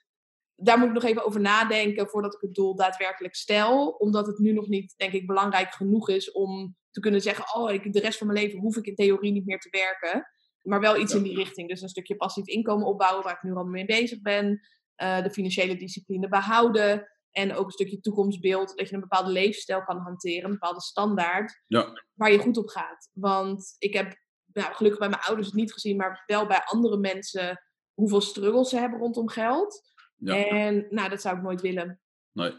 Speaker 1: daar moet ik nog even over nadenken voordat ik het doel daadwerkelijk stel. Omdat het nu nog niet, denk ik, belangrijk genoeg is om te kunnen zeggen: Oh, ik, de rest van mijn leven hoef ik in theorie niet meer te werken. Maar wel iets in die richting. Dus een stukje passief inkomen opbouwen, waar ik nu al mee bezig ben. Uh, de financiële discipline behouden. En ook een stukje toekomstbeeld. Dat je een bepaalde leefstijl kan hanteren, een bepaalde standaard.
Speaker 2: Ja.
Speaker 1: Waar je goed op gaat. Want ik heb nou, gelukkig bij mijn ouders het niet gezien, maar wel bij andere mensen hoeveel struggles ze hebben rondom geld. Ja. En nou, dat zou ik nooit willen.
Speaker 2: Nee.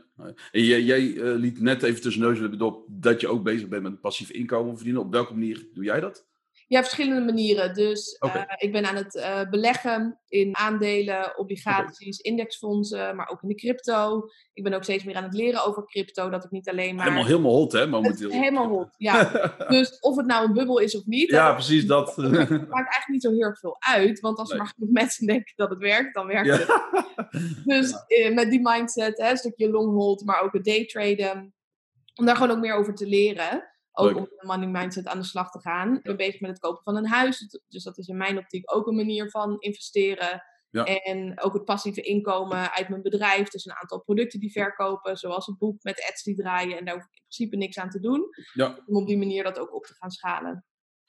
Speaker 2: En jij, uh, liet net even tussen neus en op dat je ook bezig bent met passief inkomen verdienen. Op welke manier doe jij dat?
Speaker 1: Ja, verschillende manieren. Dus okay. uh, ik ben aan het uh, beleggen in aandelen, obligaties, okay. indexfondsen, maar ook in de crypto. Ik ben ook steeds meer aan het leren over crypto, dat ik niet alleen maar...
Speaker 2: Helemaal, helemaal hot, hè, momenteel.
Speaker 1: Helemaal hot, ja. dus of het nou een bubbel is of niet...
Speaker 2: Ja, precies dat.
Speaker 1: dat maakt eigenlijk niet zo heel erg veel uit, want als nee. er maar genoeg mensen denken dat het werkt, dan werkt ja. het. Dus uh, met die mindset, hè, een stukje long hold, maar ook het daytraden, om daar gewoon ook meer over te leren... Ook Leuk. om de money mindset aan de slag te gaan. Ik ben bezig met het kopen van een huis. Dus dat is in mijn optiek ook een manier van investeren.
Speaker 2: Ja.
Speaker 1: En ook het passieve inkomen uit mijn bedrijf. Dus een aantal producten die verkopen. Zoals het boek met Etsy draaien. En daar hoef ik in principe niks aan te doen.
Speaker 2: Ja.
Speaker 1: Om op die manier dat ook op te gaan schalen.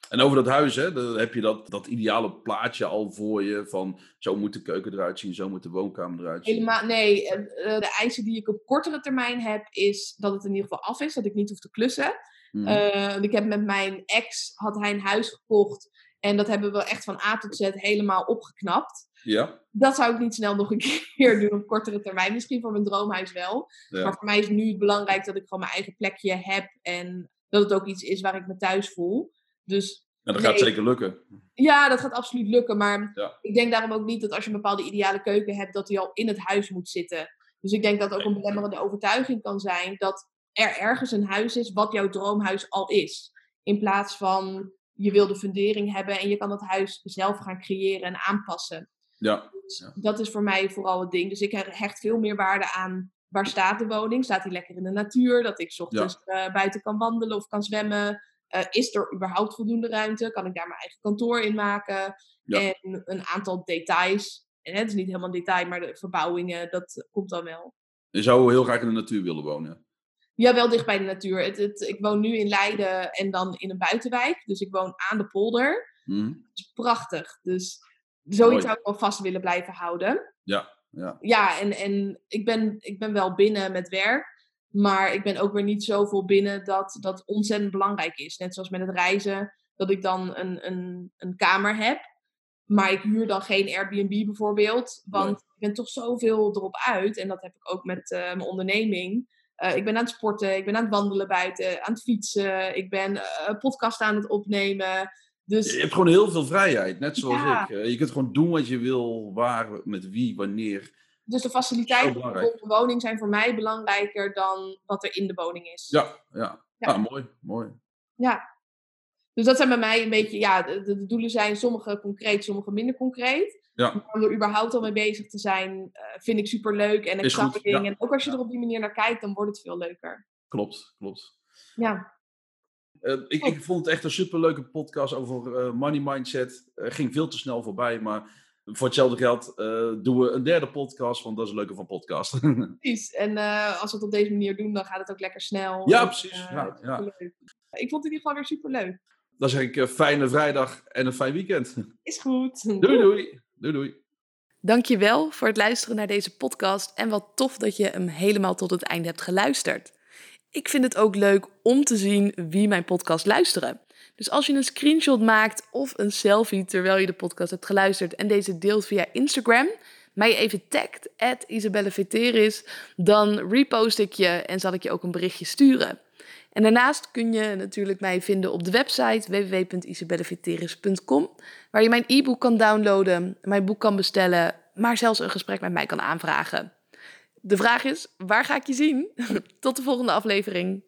Speaker 2: En over dat huis, hè, dan heb je dat, dat ideale plaatje al voor je van zo moet de keuken eruit zien, zo moet de woonkamer eruit zien.
Speaker 1: Helemaal, nee. De eisen die ik op kortere termijn heb, is dat het in ieder geval af is, dat ik niet hoef te klussen.
Speaker 2: Mhm.
Speaker 1: Uh, ik heb met mijn ex, had hij een huis gekocht. En dat hebben we echt van A tot Z helemaal opgeknapt.
Speaker 2: Ja.
Speaker 1: Dat zou ik niet snel nog een keer doen op kortere termijn. Misschien voor mijn droomhuis wel.
Speaker 2: Ja.
Speaker 1: Maar voor mij is nu het belangrijk dat ik gewoon mijn eigen plekje heb. En dat het ook iets is waar ik me thuis voel. Dus
Speaker 2: En dat gaat zeker lukken.
Speaker 1: ja, dat gaat absoluut lukken. Maar
Speaker 2: Ja.
Speaker 1: ik denk daarom ook niet dat als je een bepaalde ideale keuken hebt, dat die al in het huis moet zitten. Dus ik denk dat ook een belemmerende overtuiging kan zijn dat er ergens een huis is wat jouw droomhuis al is. In plaats van je wil de fundering hebben en je kan dat huis zelf gaan creëren en aanpassen.
Speaker 2: Ja.
Speaker 1: Dus
Speaker 2: Ja.
Speaker 1: dat is voor mij vooral het ding. Dus ik hecht veel meer waarde aan waar staat de woning. Staat die lekker in de natuur? Dat ik ochtends eh, buiten kan wandelen of kan zwemmen. Eh, is er überhaupt voldoende ruimte? Kan ik daar mijn eigen kantoor in maken?
Speaker 2: Ja.
Speaker 1: En een aantal details. En het is niet helemaal een detail, maar de verbouwingen, dat komt dan wel.
Speaker 2: Je zou heel graag in de natuur willen wonen.
Speaker 1: Ja, wel dicht bij de natuur. Het, het, ik woon nu in Leiden en dan in een buitenwijk. Dus ik woon aan de polder.
Speaker 2: Mhm.
Speaker 1: Dat is prachtig. Dus zoiets
Speaker 2: Mooi.
Speaker 1: zou ik wel vast willen blijven houden.
Speaker 2: Ja, ja.
Speaker 1: Ja, en, en ik, ben, ik ben wel binnen met werk. Maar ik ben ook weer niet zoveel binnen dat dat ontzettend belangrijk is. Net zoals met het reizen, dat ik dan een, een, een kamer heb. Maar ik huur dan geen Airbnb bijvoorbeeld. Want
Speaker 2: Nee.
Speaker 1: ik ben toch zoveel erop uit. En dat heb ik ook met eh, mijn onderneming. Eh, ik ben aan het sporten, ik ben aan het wandelen buiten, aan het fietsen. Ik ben eh, podcast aan het opnemen. Dus
Speaker 2: Je hebt gewoon heel veel vrijheid, net zoals
Speaker 1: Ja.
Speaker 2: ik. Eh, Je kunt gewoon doen wat je wil, waar, met wie, wanneer.
Speaker 1: Dus de faciliteiten rond de woning zijn voor mij belangrijker dan wat er in de woning is.
Speaker 2: Ja, ja.
Speaker 1: Ja.
Speaker 2: Ah, mooi, mooi.
Speaker 1: Ja. Dus dat zijn bij mij een beetje, ja, de, de doelen zijn sommige concreet, sommige minder concreet.
Speaker 2: Ja.
Speaker 1: Om er überhaupt al mee bezig te zijn, eh, vind ik super leuk en
Speaker 2: goed,
Speaker 1: exciting.
Speaker 2: ja.
Speaker 1: En ook als je er op die manier naar kijkt, dan wordt het veel leuker.
Speaker 2: Klopt, klopt.
Speaker 1: Ja,
Speaker 2: Eh, ik, ik vond het echt een superleuke podcast over eh, money mindset. Eh, ging veel te snel voorbij, maar voor hetzelfde geld doen we een derde podcast, want dat is het leuke van podcast.
Speaker 1: precies. En als we het op deze manier doen, dan gaat het ook lekker snel.
Speaker 2: Ja, precies. Ja,
Speaker 1: superleuk. Ik vond het in ieder geval weer super leuk.
Speaker 2: Dan zeg ik fijne vrijdag en een fijn weekend.
Speaker 1: Is goed.
Speaker 2: Doei doei. Doei doei.
Speaker 3: Dankjewel voor het luisteren naar deze podcast en wat tof dat je hem helemaal tot het einde hebt geluisterd. Ik vind het ook leuk om te zien wie mijn podcast luisteren. Dus als je een screenshot maakt of een selfie terwijl je de podcast hebt geluisterd en deze deelt via Instagram
Speaker 1: mij even tagt, Isabelle Veteris, dan repost ik je en zal ik je ook een berichtje sturen. En daarnaast kun je natuurlijk mij vinden op de website www.isabelleveteris.com, waar je mijn e-book kan downloaden, mijn boek kan bestellen, maar zelfs een gesprek met mij kan aanvragen. De vraag is, waar ga ik je zien? Tot de volgende aflevering.